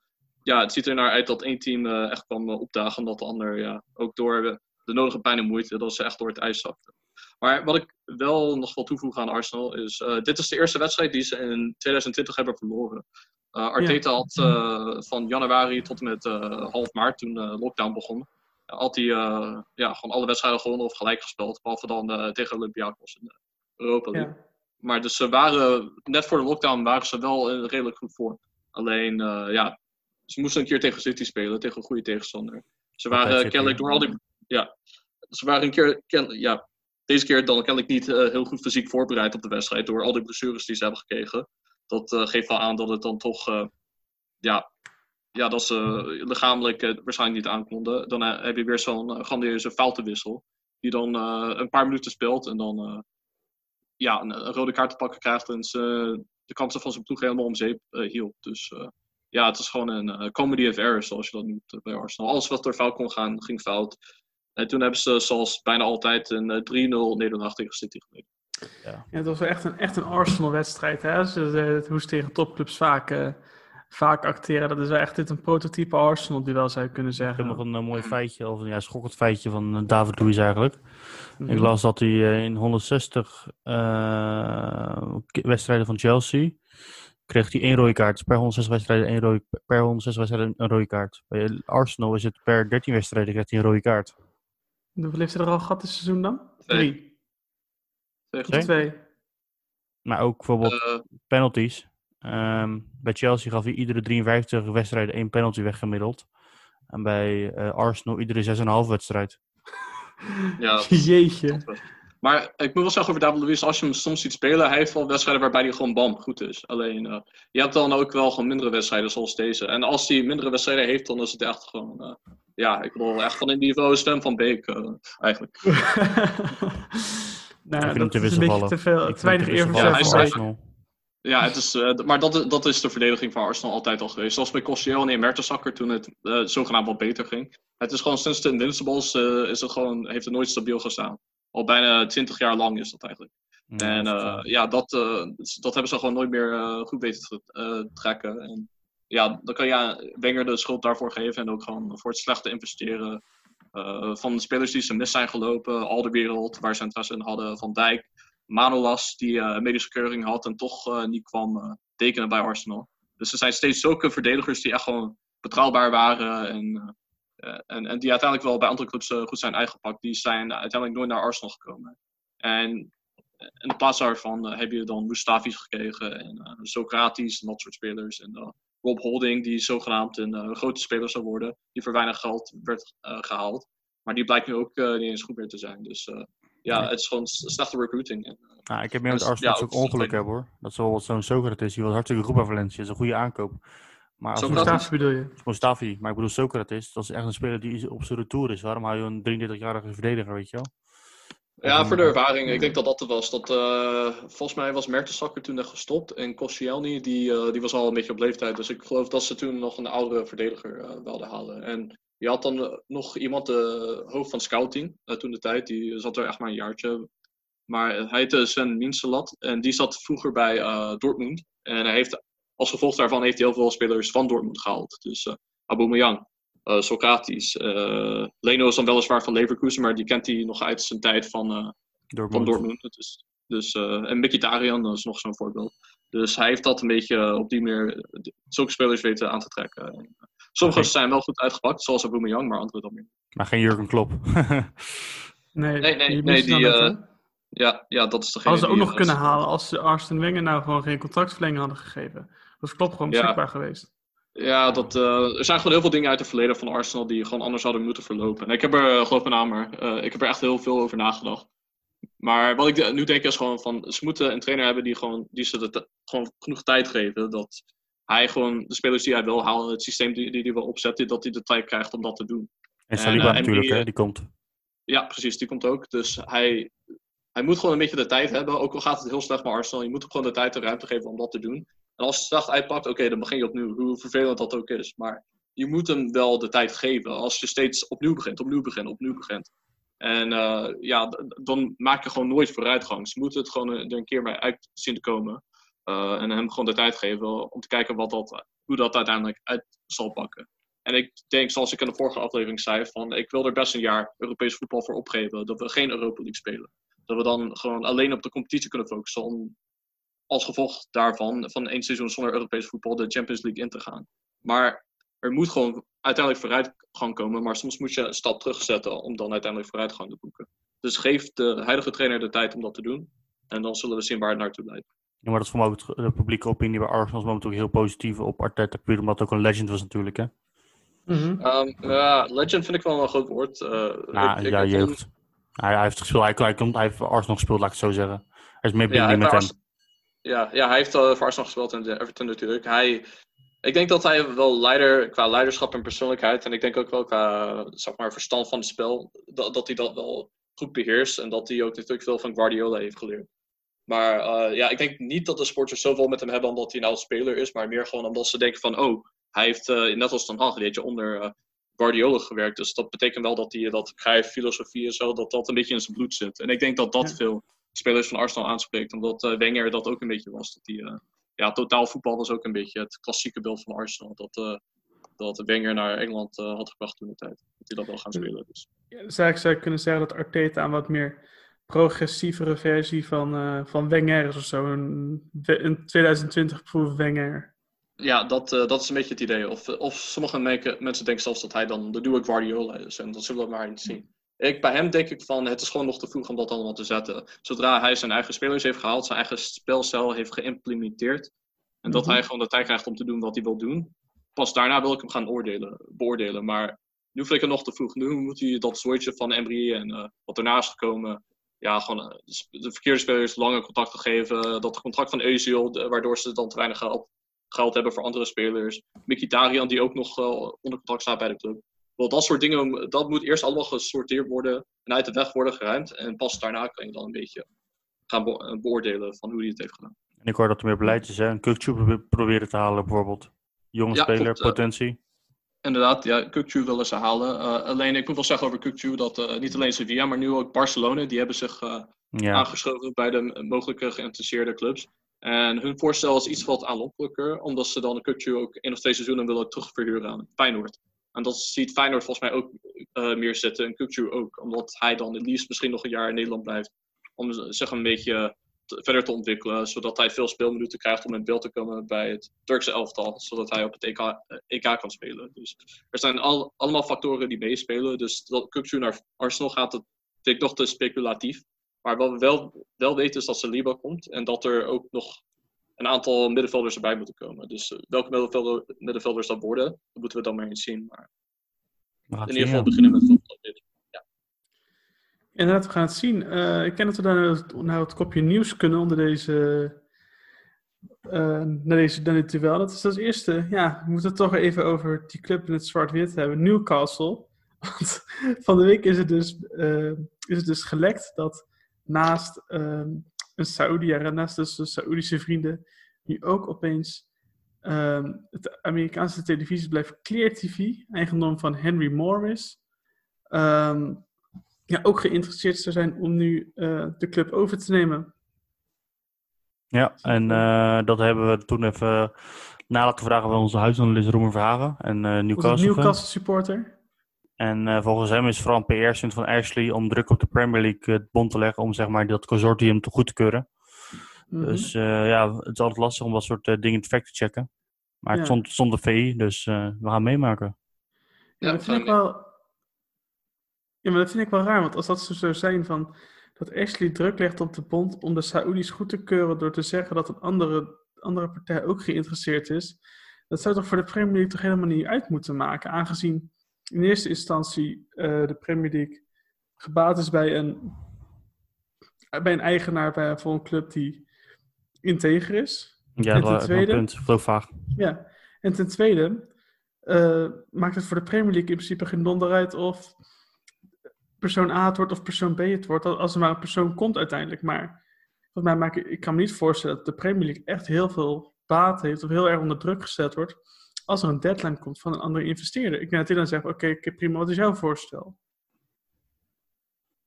ja, het ziet er naar uit dat één team eh, echt kwam opdagen, dat de ander ja, ook door de, nodige pijn en moeite, dat ze echt door het ijs zakten. Maar wat ik wel nog wil toevoegen aan Arsenal is, dit is de eerste wedstrijd die ze in 2020 hebben verloren. Arteta had van januari tot en met half maart, toen de lockdown begon, had hij eh, ja, gewoon alle wedstrijden gewonnen of gelijk gespeeld. Behalve dan eh, tegen Olympiakos in de Europa League. Ja. Maar dus ze waren, net voor de lockdown waren ze wel in redelijk goed voor. Alleen, eh, ja, ze moesten een keer tegen City spelen, tegen een goede tegenstander. Ze waren kennelijk door al die, ja, ze waren een keer, ken, ja, deze keer dan kennelijk niet eh, heel goed fysiek voorbereid op de wedstrijd door al die blessures die ze hebben gekregen. Dat eh, geeft wel aan dat het dan toch, eh, ja, ja, dat ze lichamelijk eh, waarschijnlijk niet aankonden. Dan eh, heb je weer zo'n uh, grandiose foutenwissel. Die dan eh, een paar minuten speelt en dan eh, ja, een, een rode kaart te pakken krijgt. En ze, de kansen van zijn ploeg helemaal om zeep eh, hielp. Dus eh, ja, het is gewoon een eh, comedy of errors, zoals je dat noemt eh, bij Arsenal. Alles wat er fout kon gaan, ging fout. En toen hebben ze zoals bijna altijd een eh, 3-0 nederlaag tegen City geleden. Ja, het was echt een, echt een Arsenal-wedstrijd. Hè? Ze, uh, hoe ze tegen topclubs vaak, uh, vaak acteren. Dat is wel echt dit een prototype Arsenal-duel, zou je kunnen Ik zeggen. heb nog een uh, mooi feitje, of een ja, schokkend feitje van uh, David Luiz eigenlijk. Ik las dat hij uh, in 160 uh, wedstrijden van Chelsea kreeg hij één rode kaart. Per 160 wedstrijden, één rode, per 160 wedstrijden een rode kaart. Bij Arsenal is het per 13 wedstrijden krijgt hij een rode kaart. Hoeveel heeft hij er al gehad dit seizoen dan? Twee. Drie. Twee. Twee. Maar ook bijvoorbeeld uh, penalties. Um, bij Chelsea gaf hij iedere 53 wedstrijden één penalty weggemiddeld. En bij uh, Arsenal iedere 6,5 wedstrijd. Ja, Jeetje. Maar ik moet wel zeggen over David Luiz, als je hem soms ziet spelen, hij heeft wel wedstrijden waarbij hij gewoon bam goed is. Alleen, uh, je hebt dan ook wel gewoon mindere wedstrijden zoals deze. En als hij mindere wedstrijden heeft, dan is het echt gewoon, uh, ja, ik bedoel, echt van in niveau stem van Beek uh, eigenlijk. nou, dat is een beetje te veel, te weinig ja, Arsenal. Ja, het is, uh, maar dat, dat is de verdediging van Arsenal altijd al geweest. Zoals bij Koscielny en Mertesacker toen het uh, zogenaamd wat beter ging. Het is gewoon sinds de Invincibles uh, is het gewoon, heeft het nooit stabiel gestaan. Al bijna twintig jaar lang is dat eigenlijk. Ja, en uh, ja, dat, uh, dat hebben ze gewoon nooit meer goed weten te trekken. En ja, dan kan je ja, Wenger de schuld daarvoor geven. En ook gewoon voor het slechte investeren van de spelers die ze mis zijn gelopen. Al de wereld waar ze interesse in hadden. Van Dijk, Manolas die medische keuring had en toch niet kwam tekenen bij Arsenal. Dus er zijn steeds zulke verdedigers die echt gewoon betrouwbaar waren. En uh, en, en, die uiteindelijk wel bij andere clubs uh, goed zijn uitgepakt, die zijn uiteindelijk nooit naar Arsenal gekomen. En in plaats daarvan uh, heb je dan Mustafi's gekregen en Socrates en dat soort spelers. En Rob Holding, die zogenaamd een grote speler zou worden, die voor weinig geld werd gehaald. Maar die blijkt nu ook niet eens goed meer te zijn. Dus ja, het is gewoon slechte recruiting. En, nou, ik heb meer met Arsenal ja, ook ongeluk hebben hoor. Dat is wel zo'n Socrates, die was hartstikke goed bij Valencia. Dat is een goede aankoop. Maar als Mustafi bedoel je? Mustafi, maar ik bedoel Socrates. Dat is echt een speler die op zijn retour is. Waarom hou je een 33-jarige verdediger, weet je wel? Ja, voor de ervaring. Ik denk dat dat er was. Dat, uh, volgens mij was Mertensacker toen echt gestopt. En Koscielny, die, uh, die was al een beetje op leeftijd. Dus ik geloof dat ze toen nog een oudere verdediger uh, wilden halen. En je had dan nog iemand, de hoofd van scouting, toen de tijd. Die zat er echt maar een jaartje. Maar hij heette Sven Minselat. En die zat vroeger bij Dortmund. En hij heeft als gevolg daarvan heeft hij heel veel spelers van Dortmund gehaald. Dus uh, Aubameyang, eh, Socrates. Eh, Leno is dan weliswaar van Leverkusen, maar die kent hij nog uit zijn tijd van, eh, Dortmund. van Dortmund. Dus, dus, eh, en Mkhitaryan, is nog zo'n voorbeeld. Dus hij heeft dat een beetje eh, op die manier eh, zulke spelers weten aan te trekken. Sommige zijn wel goed uitgepakt, zoals Aubameyang, maar andere dan meer. Maar geen Jurgen Klopp. Nee, Nee, nee, die nee, die, eh? Ja, ja, dat is degene Hadden ze ook die, nog kunnen halen als ze Arsene Wenger nou gewoon geen contractverlenging hadden gegeven. Dat klopt gewoon Ja. beschikbaar geweest. Ja, dat, eh, er zijn gewoon heel veel dingen uit het verleden van Arsenal die gewoon anders hadden moeten verlopen. En ik heb er, eh, geloof me nou maar, eh, ik heb er echt heel veel over nagedacht. Maar wat ik nu denk is gewoon van, ze moeten een trainer hebben die, gewoon, die ze de, gewoon genoeg tijd geven. Dat hij gewoon de spelers die hij wil halen, het systeem die, die hij wil opzetten, dat hij de tijd krijgt om dat te doen. En Saliba eh, en natuurlijk, die, hè, eh, die komt. Ja, precies, die komt ook. Dus hij, hij moet gewoon een beetje de tijd hebben. Ook al gaat het heel slecht met Arsenal, je moet hem gewoon de tijd en ruimte geven om dat te doen. En als het slecht uitpakt, oké, dan begin je opnieuw. Hoe vervelend dat ook is. Maar je moet hem wel de tijd geven. Als je steeds opnieuw begint, opnieuw begint, opnieuw begint. En eh, ja, dan maak je gewoon nooit vooruitgang. Ze moeten het gewoon er een keer mee uit zien te komen. Eh, en hem gewoon de tijd geven om te kijken wat dat, hoe dat uiteindelijk uit zal pakken. En ik denk, zoals ik in de vorige aflevering zei, van ik wil er best een jaar Europees voetbal voor opgeven. Dat we geen Europa League spelen. Dat we dan gewoon alleen op de competitie kunnen focussen. Om als gevolg daarvan, van één seizoen zonder Europees voetbal, de Champions League in te gaan. Maar er moet gewoon uiteindelijk vooruitgang komen. Maar soms moet je een stap terugzetten om dan uiteindelijk vooruitgang te boeken. Dus geef de huidige trainer de tijd om dat te doen. En dan zullen we zien waar het naartoe leidt. Ja, maar dat is voor mij ook het- de publieke opinie bij Arsenal is momenteel heel positief op Arteta. Puur omdat het ook een legend was natuurlijk, hè. Mhm. Ehm, ja, legend vind ik wel een groot woord. Eh, Nou, ik- ik ja, heb jeugd. Hij, hij heeft gespeeld, hij, hij, komt, hij heeft Arsenal gespeeld, laat ik het zo zeggen. Er is meer Ja, hij met hem. ja, ja, hij heeft eh, voor Arsenal gespeeld en de Everton natuurlijk. Hij, ik denk dat hij wel leider, qua leiderschap en persoonlijkheid, en ik denk ook wel qua zeg maar, verstand van het spel, dat, dat hij dat wel goed beheerst. En dat hij ook natuurlijk veel van Guardiola heeft geleerd. Maar eh, ja, ik denk niet dat de sporters zoveel met hem hebben omdat hij nou een speler is, maar meer gewoon omdat ze denken van, oh, hij heeft eh, net als Ten Hag, heeft je onder eh, Guardiola gewerkt. Dus dat betekent wel dat hij dat Cruijff filosofie en zo, dat dat een beetje in zijn bloed zit. En ik denk dat dat Ja. veel spelers van Arsenal aanspreekt, omdat Wenger dat ook een beetje was. Dat hij, ja, totaal voetbal was ook een beetje het klassieke beeld van Arsenal. Dat, dat Wenger naar Engeland had gebracht toen de tijd. Dat hij dat wil gaan spelen. Dus. Ja, dus eigenlijk zou kunnen zeggen dat Arteta een wat meer progressievere versie van, eh, van Wenger of zo. Een, een 2020 proof Wenger. Ja, dat, eh, dat is een beetje het idee. Of, of sommige mensen denken zelfs dat hij dan de nieuwe Guardiola is. En dat zullen we maar eens zien. Ik, bij hem denk ik van, het is gewoon nog te vroeg om dat allemaal te zetten. Zodra hij zijn eigen spelers heeft gehaald, zijn eigen spelcel heeft geïmplementeerd. En dat Mhm. hij gewoon de tijd krijgt om te doen wat hij wil doen. Pas daarna wil ik hem gaan oordelen, beoordelen. Maar nu vind ik het nog te vroeg. Nu moet hij dat soortje van Emery en eh, wat daarna is gekomen. Ja, gewoon eh, de verkeerde spelers lange contacten geven. Dat contract van de- waardoor ze dan te weinig geld, geld hebben voor andere spelers. Mkhitaryan die ook nog eh, onder contract staat bij de club. Wel, dat soort dingen, dat moet eerst allemaal gesorteerd worden en uit de weg worden geruimd. En pas daarna kan je dan een beetje gaan be- eh, beoordelen van hoe hij het heeft gedaan. En ik hoor dat er meer beleid is, hè. Een Kukcu proberen te halen bijvoorbeeld. Jonge Ja, speler, klopt, potentie. Inderdaad, ja, Kukcu willen ze halen. Eh, alleen, ik moet wel zeggen over Kukcu dat eh, niet alleen Sevilla, maar nu ook Barcelona, die hebben zich Ja, aangeschoven bij de mogelijke geïnteresseerde clubs. En hun voorstel is iets wat aanlokkelijker, omdat ze dan Kukcu ook één of twee seizoenen willen terugverhuren aan Feyenoord. En dat ziet Feyenoord volgens mij ook meer zitten en Kukcu ook, omdat hij dan het liefst misschien nog een jaar in Nederland blijft. Om zich een beetje verder te ontwikkelen, zodat hij veel speelminuten krijgt om in beeld te komen bij het Turkse elftal, zodat hij op het EK, eh, EK kan spelen. Dus er zijn al, allemaal factoren die meespelen, dus dat Kukcu naar Arsenal gaat, dat vind ik nog te speculatief. Maar wat we wel, wel weten is dat Saliba komt en dat er ook nog een aantal middenvelders erbij moeten komen. Dus eh, welke middenvelder, middenvelders dat worden, dat moeten we dan maar eens zien. Maar in ieder geval beginnen met voetbal. Inderdaad, we gaan het zien. Eh, ik ken dat we daar naar het, het kopje nieuws kunnen onder deze, eh naar deze naar dit duel. Dat is als eerste, ja, we moeten het toch even over die club in het zwart-wit hebben. Newcastle. Want van de week is het dus, eh, is het dus gelekt dat naast ehm, een Saoedi, ja, naast dus de Saoedische vrienden, nu ook opeens ehm, het Amerikaanse televisiebedrijf Clear TV, eigendom van Henry Morris, ehm, ja, ook geïnteresseerd zou zijn om nu eh, de club over te nemen. Ja, en eh, dat hebben we toen even Na laten vragen we onze huisanalist Roemer Verhagen en eh Onze Newcastle. fan. Newcastle supporter. En eh, volgens hem is het vooral een PR-stunt van Ashley om druk op de Premier League het bond te leggen om zeg maar, dat consortium te goed te keuren. Mhm. Dus eh, ja, het is altijd lastig om dat soort dingen te fact te checken. Maar het stond, stond de VI, dus eh, we gaan meemaken. Ja, dat vind ik wel. Ja, maar dat vind ik wel raar, want als dat zo zou zijn van dat Ashley druk legt op de bond om de Saoedi's goed te keuren door te zeggen dat een andere, andere partij ook geïnteresseerd is, dat zou toch voor de Premier League toch helemaal niet uit moeten maken, aangezien in eerste instantie eh, de Premier League gebaat is bij een, bij een eigenaar bij, voor een club die integer is. Ja, En dat ten tweede? punt. Vaag. Ja, en ten tweede eh, maakt het voor de Premier League in principe geen donder uit of persoon A het wordt of persoon B het wordt, als er maar een persoon komt uiteindelijk. Maar volgens mij maak ik, ik kan me niet voorstellen dat de Premier League echt heel veel baat heeft of heel erg onder druk gezet wordt als er een deadline komt van een andere investeerder. Ik denk dat hij dan zegt, oké, oké, prima, wat is jouw voorstel?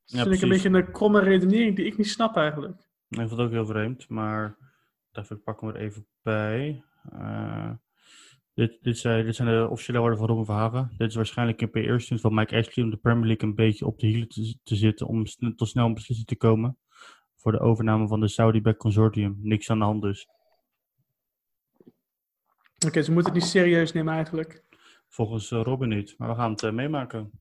Dat Ja, vind ik een beetje een kromme redenering die ik niet snap eigenlijk. Ik vond het ook heel vreemd, maar even, ik pak hem er even bij. Eh, dit, dit, zijn, dit zijn de officiële woorden van Robin Verhagen. Dit is waarschijnlijk een PR-stunt van Mike Ashley om de Premier League een beetje op de hielen te, te zitten om sn- tot snel een beslissing te komen voor de overname van de Saudi-back consortium. Niks aan de hand dus. Oké, ze moeten het niet serieus nemen eigenlijk. Volgens eh, Robin niet, maar we gaan het eh, meemaken.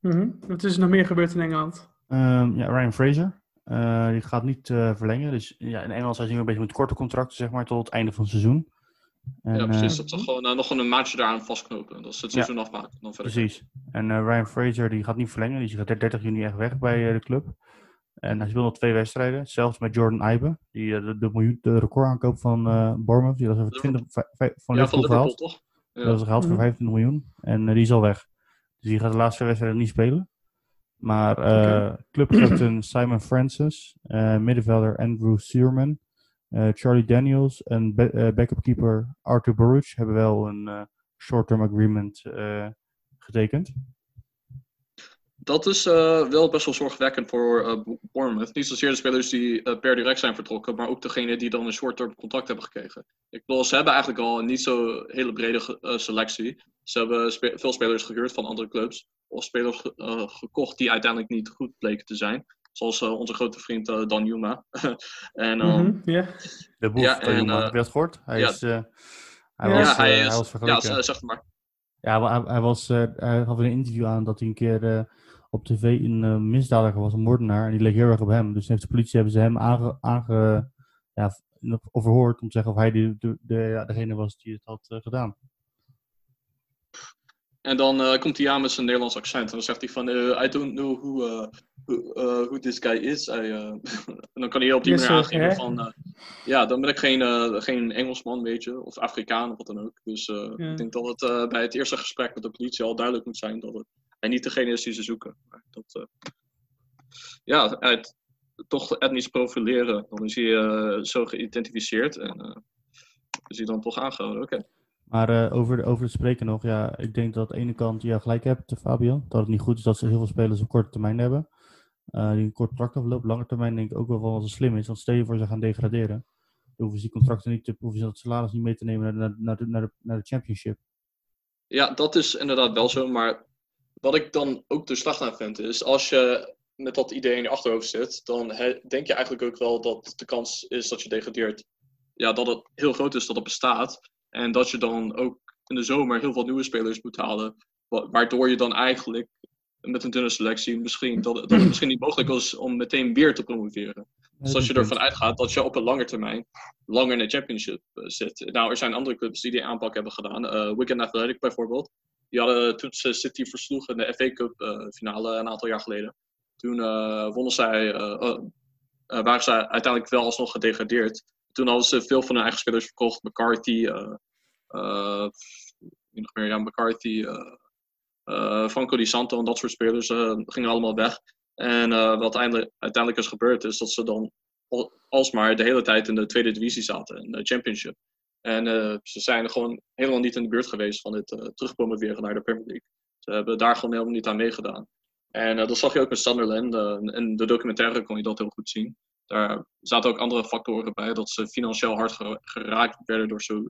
Mhm. Wat is er nog meer gebeurd in Engeland? Ehm, ja, Ryan Fraser. eh, die gaat niet verlengen. Dus ja, in Engeland zijn ze nu een beetje met korte contracten, zeg maar, tot het einde van het seizoen. En, ja, precies. eh, Dat ze gewoon eh, nog een maandje daaraan vastknopen. Dat ze het Ja. seizoen afmaken. Dan verder. Precies. En eh, Ryan Fraser die gaat niet verlengen. Die gaat 30 juni echt weg bij eh, de club. En hij speelt nog twee wedstrijden. Zelfs met Jordan Ibe. Die de, de, miljoen, de recordaankoop van eh Bournemouth. Die was over 20 vij- vij- van Ja, van Liverpool gehaald. toch? Ja. Dat was gehaald voor Mhm. 25 miljoen. En die is al weg. Dus die gaat de laatste wedstrijden niet spelen. Maar eh clubcaptain Simon Francis, eh, middenvelder Andrew Searman, Charlie Daniels en eh, backup keeper Arthur Baruch hebben wel een eh, short-term agreement eh, getekend. Dat is eh, wel best wel zorgwekkend voor eh, Bournemouth. Niet zozeer de spelers die eh, per direct zijn vertrokken, maar ook degene die dan een short-term contract hebben gekregen. Ik ze hebben eigenlijk al een niet zo hele brede eh, selectie. Ze hebben veel spelers gehuurd van andere clubs. Of spelers ge- eh, gekocht die uiteindelijk niet goed bleken te zijn. Zoals eh, onze grote vriend eh, Dan Juma. en, eh, Mhm, Ja. De boef, Ja, en, eh, heb je dat gehoord? Hij, ja. is, eh, hij, Ja, was, hij is, hij was ja, zeg maar. Ja, maar hij, hij, was, eh, hij gaf in een interview aan dat hij een keer eh, op tv een eh, misdadiger was, een moordenaar. En die leek heel erg op hem. Dus heeft de politie hebben ze hem aange, aange, ja, overhoord om te zeggen of hij de, de, de- ja, degene was die het had gedaan. En dan eh, komt hij aan met zijn Nederlands accent. En dan zegt hij van, eh, I don't know who, eh, who, eh, who this guy is. I, eh, en dan kan hij op die manier aangeven hè? van... eh, ja, dan ben ik geen, eh, geen Engelsman, weet je. Of Afrikaan, of wat dan ook. Dus eh, Ja. ik denk dat het eh, bij het eerste gesprek met de politie al duidelijk moet zijn... dat het, hij niet degene is die ze zoeken. Maar dat, eh, ja, uit toch etnisch profileren. Dan is hij zo geïdentificeerd. En eh, is hij dan toch aangehouden. Oké. Maar eh, over, de- over het spreken nog, ja, ik denk dat aan de ene kant je gelijk hebt, Fabian. Dat het niet goed is dat ze heel veel spelers op korte termijn hebben. Eh, die een kort contract aflopen. Lange termijn denk ik ook wel van het slim is. Want stel je voor ze gaan degraderen. Dan hoeven ze die contracten niet te, hoeven ze dat salaris niet mee te nemen naar, naar, naar, de, naar de championship. Ja, dat is inderdaad wel zo. Maar wat ik dan ook de slag aan vind, is als je met dat idee in je achterhoofd zit, dan denk je eigenlijk ook wel dat de kans is dat je degradeert. Ja, dat het heel groot is dat het bestaat. En dat je dan ook in de zomer heel veel nieuwe spelers moet halen. wa- Waardoor je dan eigenlijk met een dunne selectie misschien dat, dat het misschien niet mogelijk is om meteen weer te promoveren. Dus als je ervan uitgaat dat je op een lange termijn langer in de championship eh, zit. Nou, er zijn andere clubs die die aanpak hebben gedaan. Eh Wigan Athletic bijvoorbeeld. Die hadden toen ze City versloegen in de FA Cup eh, finale een aantal jaar geleden. Toen eh, wonnen zij, eh, eh, eh, waren zij uiteindelijk wel alsnog gedegradeerd. Toen hadden ze veel van hun eigen spelers verkocht. McCarthy, eh, eh, wie nog meer, ja, McCarthy, eh, eh, Franco Di Santo en dat soort spelers eh, gingen allemaal weg. En eh, wat eindelijk, uiteindelijk is gebeurd, is dat ze dan al- alsmaar de hele tijd in de tweede divisie zaten, in de championship. En eh, ze zijn gewoon helemaal niet in de buurt geweest van het eh terugpromoveren naar de Premier League. Ze hebben daar gewoon helemaal niet aan meegedaan. En eh, dat zag je ook met Sunderland. eh, in de documentaire kon je dat heel goed zien. Daar zaten ook andere factoren bij, dat ze financieel hard ge- geraakt werden door zo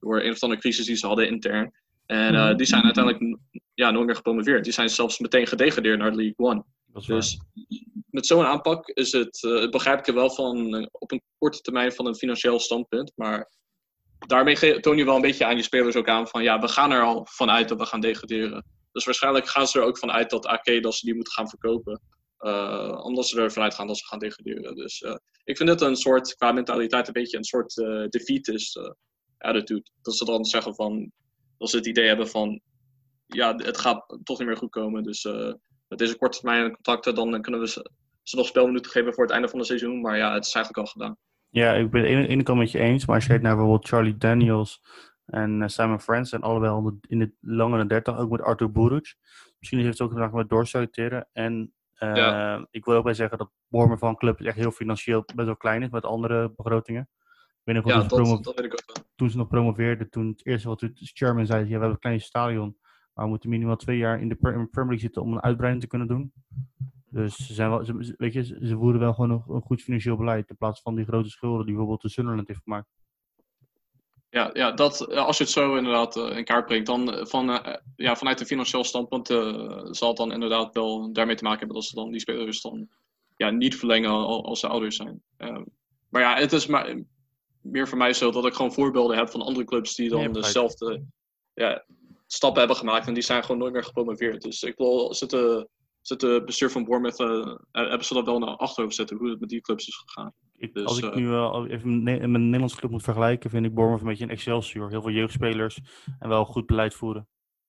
door een of andere crisis die ze hadden intern. En eh, die zijn uiteindelijk ja, nooit meer gepromoveerd. Die zijn zelfs meteen gedegradeerd naar League One. Dat. Dus met zo'n aanpak is het, eh, begrijp ik er wel van eh, op een korte termijn van een financieel standpunt. Maar daarmee toon je wel een beetje aan je spelers ook aan van ja, we gaan er al vanuit dat we gaan degraderen. Dus waarschijnlijk gaan ze er ook vanuit dat AK dat ze die moeten gaan verkopen. Eh, omdat ze er vanuit gaan dat ze gaan degraderen. Dus ik vind het een soort, qua mentaliteit, een beetje een soort eh defeatist attitude. Dat ze dan zeggen van, dat ze het idee hebben van, ja, het gaat toch niet meer goed komen. Dus eh, met deze korte termijn contacten, dan kunnen we ze, ze nog spelminuten geven voor het einde van het seizoen. Maar ja, het is eigenlijk al gedaan. Ja, ik ben het ene kant met je eens, maar als je kijkt naar bijvoorbeeld Charlie Daniels en eh, Simon Friends, en allebei al in de langere 30, ook met Arthur Buruc. Misschien heeft het ook te maken met doorsolliciteren. En eh, Ja. ik wil ook bij zeggen dat Bormer van Club echt heel financieel best wel klein is met andere begrotingen. Weet nog Ja, toen, ze promo- dat, dat weet ik ook wel. toen ze nog promoveerden, toen het eerste wat de chairman zei, ja, we hebben een klein stadion, maar we moeten minimaal twee jaar in de Premier League zitten om een uitbreiding te kunnen doen. Dus ze, zijn wel, ze, weet je, ze voeren wel gewoon een, een goed financieel beleid in plaats van die grote schulden die bijvoorbeeld de Sunderland heeft gemaakt. Ja, ja dat, als je het zo inderdaad eh, in kaart brengt, dan eh, van, eh, ja, vanuit een financieel standpunt zal het dan inderdaad wel daarmee te maken hebben dat ze dan die spelers dan ja, niet verlengen al- als ze ouders zijn. Eh, maar ja, het is maar, meer voor mij zo dat ik gewoon voorbeelden heb van andere clubs die dan dezelfde ja, stappen hebben gemaakt en die zijn gewoon nooit meer gepromoveerd. Dus ik wil zitten, zitten bestuur van Bournemouth, eh, hebben ze dat wel naar achterhoofd zetten hoe het met die clubs is gegaan. Ik, Dus, als ik eh, nu wel even met een Nederlandse club moet vergelijken, vind ik Bournemouth een beetje een Excelsior. Heel veel jeugdspelers en wel goed beleid voeren.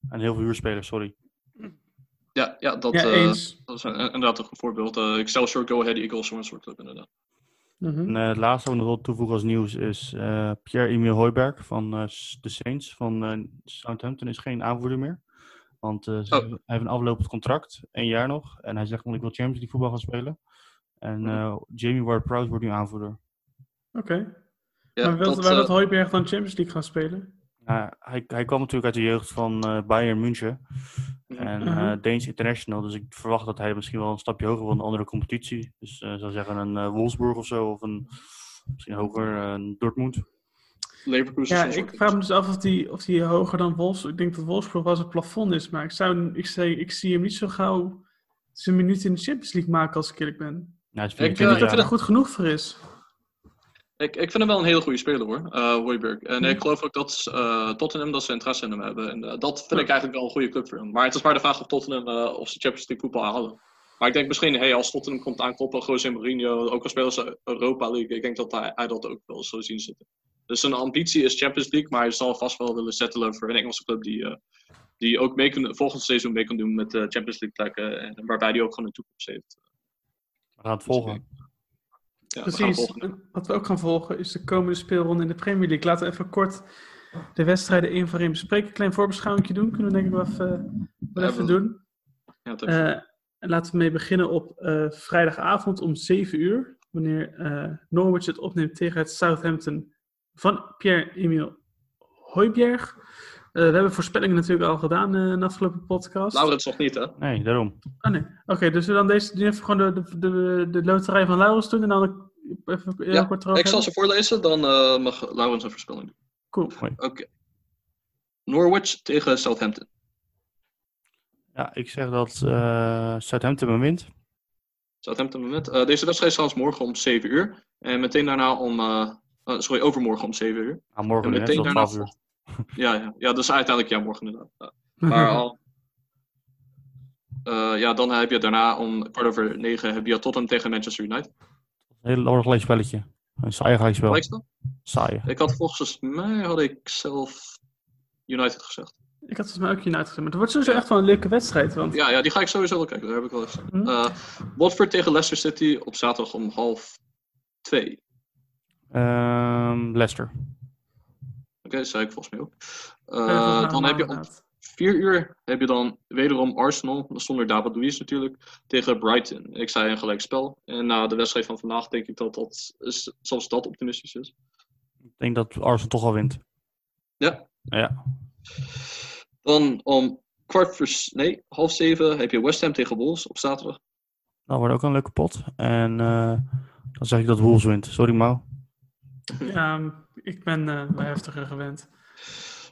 En heel veel huurspelers, sorry. Ja, ja dat, Ja, eh, eens. dat is een- inderdaad een goed voorbeeld. Eh Excelsior, Go Ahead Eagles, zo'n soort club inderdaad. En, het laatste wat ik nog wil toevoegen als nieuws is eh, Pierre-Emile Hooiberg van eh, S- de Saints van eh, Southampton is geen aanvoerder meer. Want eh, Oh. hij heeft een aflopend contract, één jaar nog. En hij zegt, want ik wil Champions League voetbal gaan spelen. En Mhm. eh, Jamie Ward-Prowse wordt nu aanvoerder. Oké. Ja, maar wil, dat, dat Hooiberg dan Champions League gaan spelen? Nou, hij, hij kwam natuurlijk uit de jeugd van eh, Bayern München. En Mhm. eh Deens International. Dus ik verwacht dat hij misschien wel een stapje hoger wil in een andere competitie. Dus eh zou zeggen een eh, Wolfsburg of zo. Of een, misschien hoger eh, een Dortmund. Leverkusen. Ja, ik vraag me dus af of die, of die hoger dan Wolfsburg... Ik denk dat Wolfsburg wel zijn plafond is, maar ik, zou, ik, zei, ik zie hem niet zo gauw zijn minuut in de Champions League maken als ik eerlijk ben. Is Ik, denk 24 niet dat hij er goed genoeg voor is. Ik, ik vind hem wel een hele goede speler hoor, Hooiberg. En Mhm. ik geloof ook dat eh, Tottenham dat ze interesse in hem hebben. En eh, dat vind ik eigenlijk wel een goede club voor hem. Maar het is maar de vraag of Tottenham of ze Champions League voetbal halen. Maar ik denk misschien, hey, als Tottenham komt aankloppen, José Mourinho, ook al spelen ze Europa League, ik denk dat hij, hij dat ook wel zo zien zitten. Dus zijn ambitie is Champions League, maar hij zal vast wel willen settelen voor een Engelse club die, eh, die ook mee kan, volgend seizoen mee kan doen met de Champions League plekken. En waarbij hij ook gewoon een toekomst heeft. We gaan het volgen. Ja, Precies. Wat we ook gaan volgen is de komende speelronde in de Premier League. Laten we even kort de wedstrijden één voor één bespreken. Een klein voorbeschouwing doen. Kunnen we denk ik wel even, wel Ja, even we- doen. Ja, Eh, en laten we mee beginnen op eh, vrijdagavond om 7 uur. Wanneer eh, Norwich het opneemt tegen het Southampton van Pierre-Emile Hooiberg. Eh, we hebben voorspellingen natuurlijk al gedaan eh, in de afgelopen podcast. Laurens nog niet, hè? Nee, daarom. Ah nee, oké, dus we dan deze doen even gewoon de, de, de, de loterij van Laurens doen en dan even heel Ja, kort erover Ik zal ze voorlezen, dan eh, mag Laurens een voorspelling doen. Cool. Oké. Norwich tegen Southampton. Ja, ik zeg dat eh Southampton wint. Southampton moment. Eh, deze wedstrijd is trouwens morgen om 7 uur. En meteen daarna om. eh, eh, sorry, overmorgen om 7 uur. Nou, morgen En meteen daarna 12 uur. Ja, ja, ja, dat is uiteindelijk ja, morgen inderdaad. Ja. Maar al. Eh, ja, dan heb je daarna om kwart over negen heb je Tottenham tegen Manchester United. Een heel lastig gelijk spelletje. Een saai gelijkspel. Saai. Ik had volgens mij had ik zelf United gezegd. Ik had volgens mij ook United gezegd, maar het wordt sowieso echt wel een leuke wedstrijd. Want Ja, ja, die ga ik sowieso wel kijken. Daar heb ik wel eens. Hm. Eh Watford tegen Leicester City op zaterdag om half twee. Ehm, Leicester. Oké, dat zei ik volgens mij ook. Eh, eh, dan heb je om vier uur heb je dan wederom Arsenal, zonder David Luiz natuurlijk, tegen Brighton. Ik zei een gelijk spel. En na de wedstrijd van vandaag denk ik dat dat is, zelfs dat optimistisch is. Ik denk dat Arsenal toch al wint. Ja. Ja. Dan om kwart voor, nee, half zeven heb je West Ham tegen Wolves op zaterdag. Dat wordt ook een leuke pot. En eh, dan zeg ik dat Wolves wint. Sorry, Mau. Ja, ik ben eh wel heftiger gewend.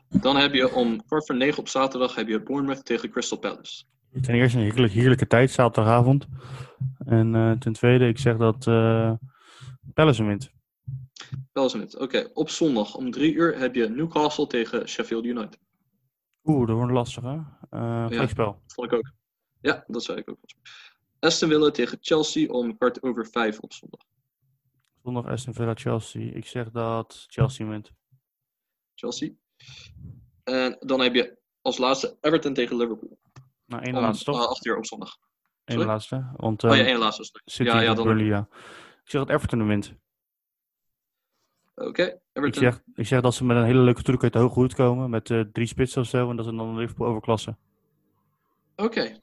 Dan heb je om kwart voor negen op zaterdag heb je Bournemouth tegen Crystal Palace. Ten eerste een heerlijk, heerlijke tijd, zaterdagavond. En eh, ten tweede, ik zeg dat eh Palace hem wint. Palace wint. Oké, op zondag om drie uur heb je Newcastle tegen Sheffield United. Oeh, dat wordt lastig hè. Uh, Gelijkspel. Vond ik ook. Ja, dat zei ik ook. Aston Villa tegen Chelsea om kwart over vijf op zondag. Zondag Aston Villa Chelsea. Ik zeg dat Chelsea wint. Chelsea. En dan heb je als laatste Everton tegen Liverpool. Nou, één laatste toch? eh, acht uur op zondag. Eén laatste. Want Oh ja, eh, één laatste. sorry. City ja, ja, dan. Burnley, ja. Ik zeg dat Everton wint. Oké, Ik Everton. zeg, ik zeg dat ze met een hele leuke truc uit de hoge hoed komen. Met eh, drie spitsen of zo. En dat ze dan Liverpool overklassen. Oké.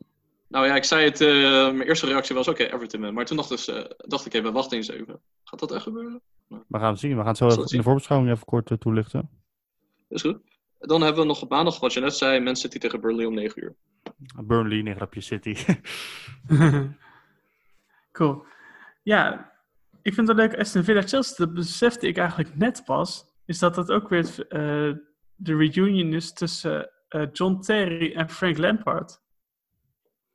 Nou ja, ik zei het, eh, mijn eerste reactie was oké, Everton. wint. Maar toen dacht, dus, eh, dacht ik even, wacht eens even. Gaat dat echt gebeuren? We gaan het zien. We gaan het zo even in de voorbeschouwing even kort eh, toelichten. Is goed. Dan hebben we nog op maandag, wat je net zei, Man City tegen Burnley om 9 uur. Burnley, nee grapje, City. cool. Ja, ik vind het leuk. Aston Villa Chelsea, dat besefte ik eigenlijk net pas. Is dat dat ook weer eh, de reunion is tussen eh, John Terry en Frank Lampard.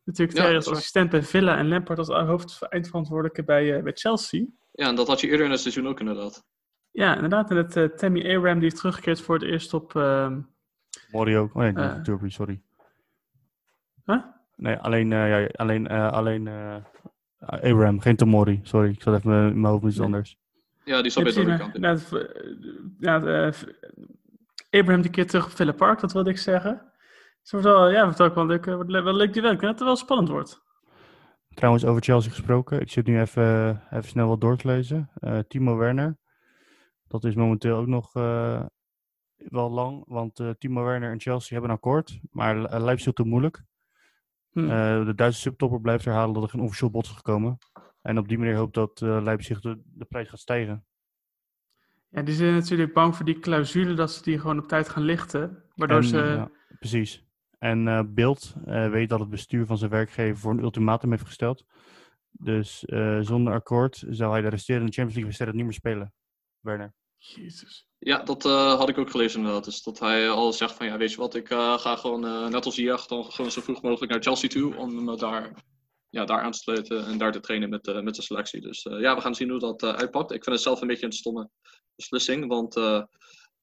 Natuurlijk Ja, dat als assistent bij Villa en Lampard als hoofd eindverantwoordelijke bij, eh, bij Chelsea. Ja, en dat had je eerder in het seizoen ook inderdaad. Ja, inderdaad. En het eh, Tammy Abraham die is teruggekeerd voor het eerst op... ehm Mori ook. Oh nee, niet Turby, sorry. huh? Nee, alleen, eh, ja, alleen, eh, alleen eh, Abraham, geen Tomori. Sorry, ik zat even in mijn hoofd iets Nee. anders. Ja, die zat bij de kant. in. ja, eh, eh, Abraham die keer terug op Villa Park, dat wilde ik zeggen. Het wordt wel, ja, het wordt ook wel leuk, eh, wordt wel leuk duel. Ik denk dat het wel spannend wordt. Trouwens, over Chelsea gesproken. Ik zit nu even, even snel wat door te lezen. Eh, Timo Werner. Dat is momenteel ook nog eh, wel lang. Want eh, Timo Werner en Chelsea hebben een akkoord. Maar eh, Leipzig te moeilijk. Hm. Eh, de Duitse subtopper blijft herhalen dat er geen officieel bod is gekomen. En op die manier hoopt dat eh, Leipzig de, de prijs gaat stijgen. Ja, die zijn natuurlijk bang voor die clausule dat ze die gewoon op tijd gaan lichten. Waardoor En, ze... ja, precies. En eh Beeld weet dat het bestuur van zijn werkgever voor een ultimatum heeft gesteld. Dus eh, zonder akkoord zou hij de resterende Champions League wedstrijden niet meer spelen. Werner. Jezus. Ja, dat eh, had ik ook gelezen inderdaad. Dus dat hij al zegt van, ja, weet je wat, ik eh, ga gewoon, eh, net als Ziyech, dan gewoon zo vroeg mogelijk naar Chelsea toe. Om me daar, ja, daar aan te sluiten en daar te trainen met, eh, met de selectie. Dus eh, ja, we gaan zien hoe dat eh, uitpakt. Ik vind het zelf een beetje een stomme beslissing. Want, eh,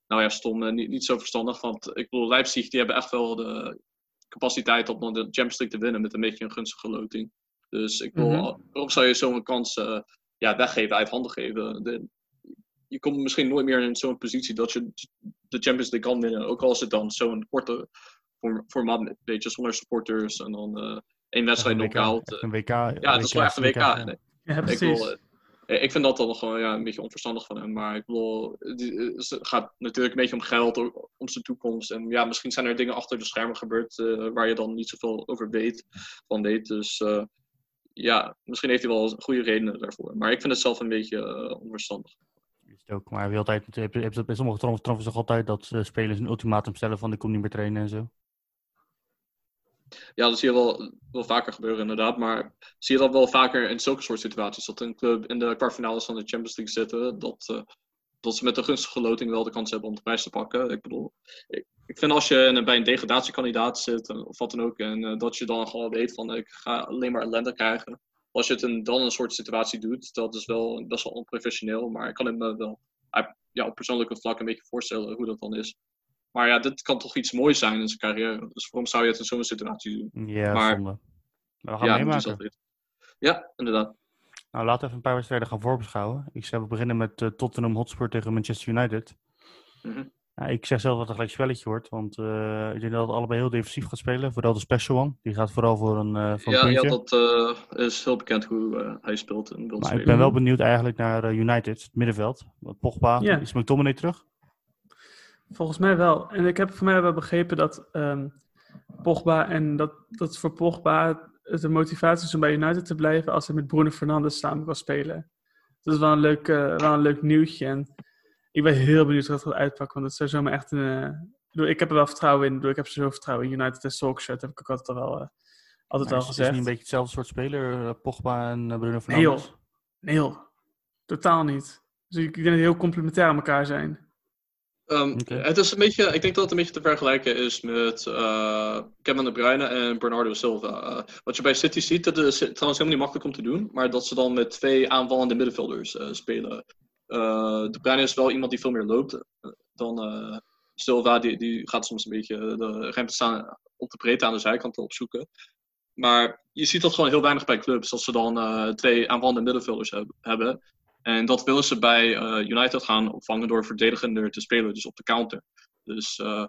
nou ja, stom, eh, niet, niet zo verstandig. Want ik bedoel, Leipzig, die hebben echt wel de capaciteit om dan de Champions League te winnen met een beetje een gunstige loting. Dus ik bedoel, Mhm. waarom zou je zo'n kans eh, ja, weggeven, uit handen geven? De, je komt misschien nooit meer in zo'n positie dat je de Champions League kan winnen. Ook al is het dan zo'n korte form- formaat, een beetje zonder supporters en dan eh één wedstrijd WK, knock-out. Een WK. Ja, dat is wel echt een WK. ja. Nee, Ja, ik, precies. bedoel, eh, ik vind dat dan gewoon ja, een beetje onverstandig van hem. Maar ik bedoel, die- eh, het gaat natuurlijk een beetje om geld, om zijn toekomst. En ja, misschien zijn er dingen achter de schermen gebeurd eh, waar je dan niet zoveel over weet, van weet. Dus eh, ja, misschien heeft hij wel goede redenen daarvoor. Maar ik vind het zelf een beetje eh, onverstandig. Is het ook, maar bij sommige trompen toch altijd dat eh, spelers een ultimatum stellen van ik kom niet meer trainen en zo. Ja, dat zie je wel, wel vaker gebeuren inderdaad. Maar zie je dat wel vaker in zulke soort situaties. Dat een club in de kwartfinales van de Champions League zitten. Dat, eh, dat ze met een gunstige loting wel de kans hebben om de prijs te pakken. Ik bedoel, ik, ik vind als je bij een degradatiekandidaat zit. eh, Of wat dan ook. En eh, dat je dan gewoon weet van ik ga alleen maar ellende krijgen. Als je het in dan een soort situatie doet. Dat is wel best wel onprofessioneel. Maar ik kan het me wel ja, op persoonlijke vlak een beetje voorstellen hoe dat dan is. Maar ja, dit kan toch iets moois zijn in zijn carrière. Dus waarom zou je het in zo'n situatie doen? Ja, Maar- zonde. Maar we gaan ja, meemaken. Ja, inderdaad. Nou, laten we even een paar wedstrijden gaan voorbeschouwen. Ik zou beginnen met eh, Tottenham Hotspur tegen Manchester United. Mhm. Ja, ik zeg zelf dat het een gelijk spelletje wordt, want eh, ik denk dat het allebei heel defensief gaat spelen. Vooral de special one, die gaat vooral voor een, eh voor een Ja, ja, dat eh, is heel bekend hoe eh, hij speelt wil maar ik ben wel benieuwd eigenlijk naar eh, United, het middenveld. Want Pogba, Ja. is McTominay terug? Volgens mij wel. En ik heb voor mij wel begrepen dat ehm, Pogba en dat, dat voor Pogba het een motivatie is om bij United te blijven als hij met Bruno Fernandes samen kan spelen. Dat is wel een leuk, eh, wel een leuk nieuwtje. En ik ben heel benieuwd hoe dat gaat uitpakken, want het zou zomaar echt een... eh, ik, ik heb er wel vertrouwen in. Ik, ik heb zoveel vertrouwen in United en Solskjaer. Dat heb ik ook altijd al wel, eh, altijd Maar al is, is gezegd. niet een beetje hetzelfde soort speler, Pogba en Bruno Nee Fernandes? joh. Nee joh. Totaal niet. Dus ik denk dat die heel complementair aan elkaar zijn. Ehm. Het is een beetje, ik denk dat het een beetje te vergelijken is met eh, Kevin De Bruyne en Bernardo Silva. Eh, wat je bij City ziet, dat is trouwens helemaal niet makkelijk om te doen, maar dat ze dan met twee aanvallende middenvelders eh, spelen. De Bruyne is wel iemand die veel meer loopt dan Silva, die, die gaat soms een beetje de ruimte staan op de breedte aan de zijkanten opzoeken. Maar je ziet dat gewoon heel weinig bij clubs, dat ze dan twee aanvallende middenvelders heb- hebben. En dat willen ze bij eh, United gaan opvangen door verdedigender te spelen, dus op de counter. Dus eh,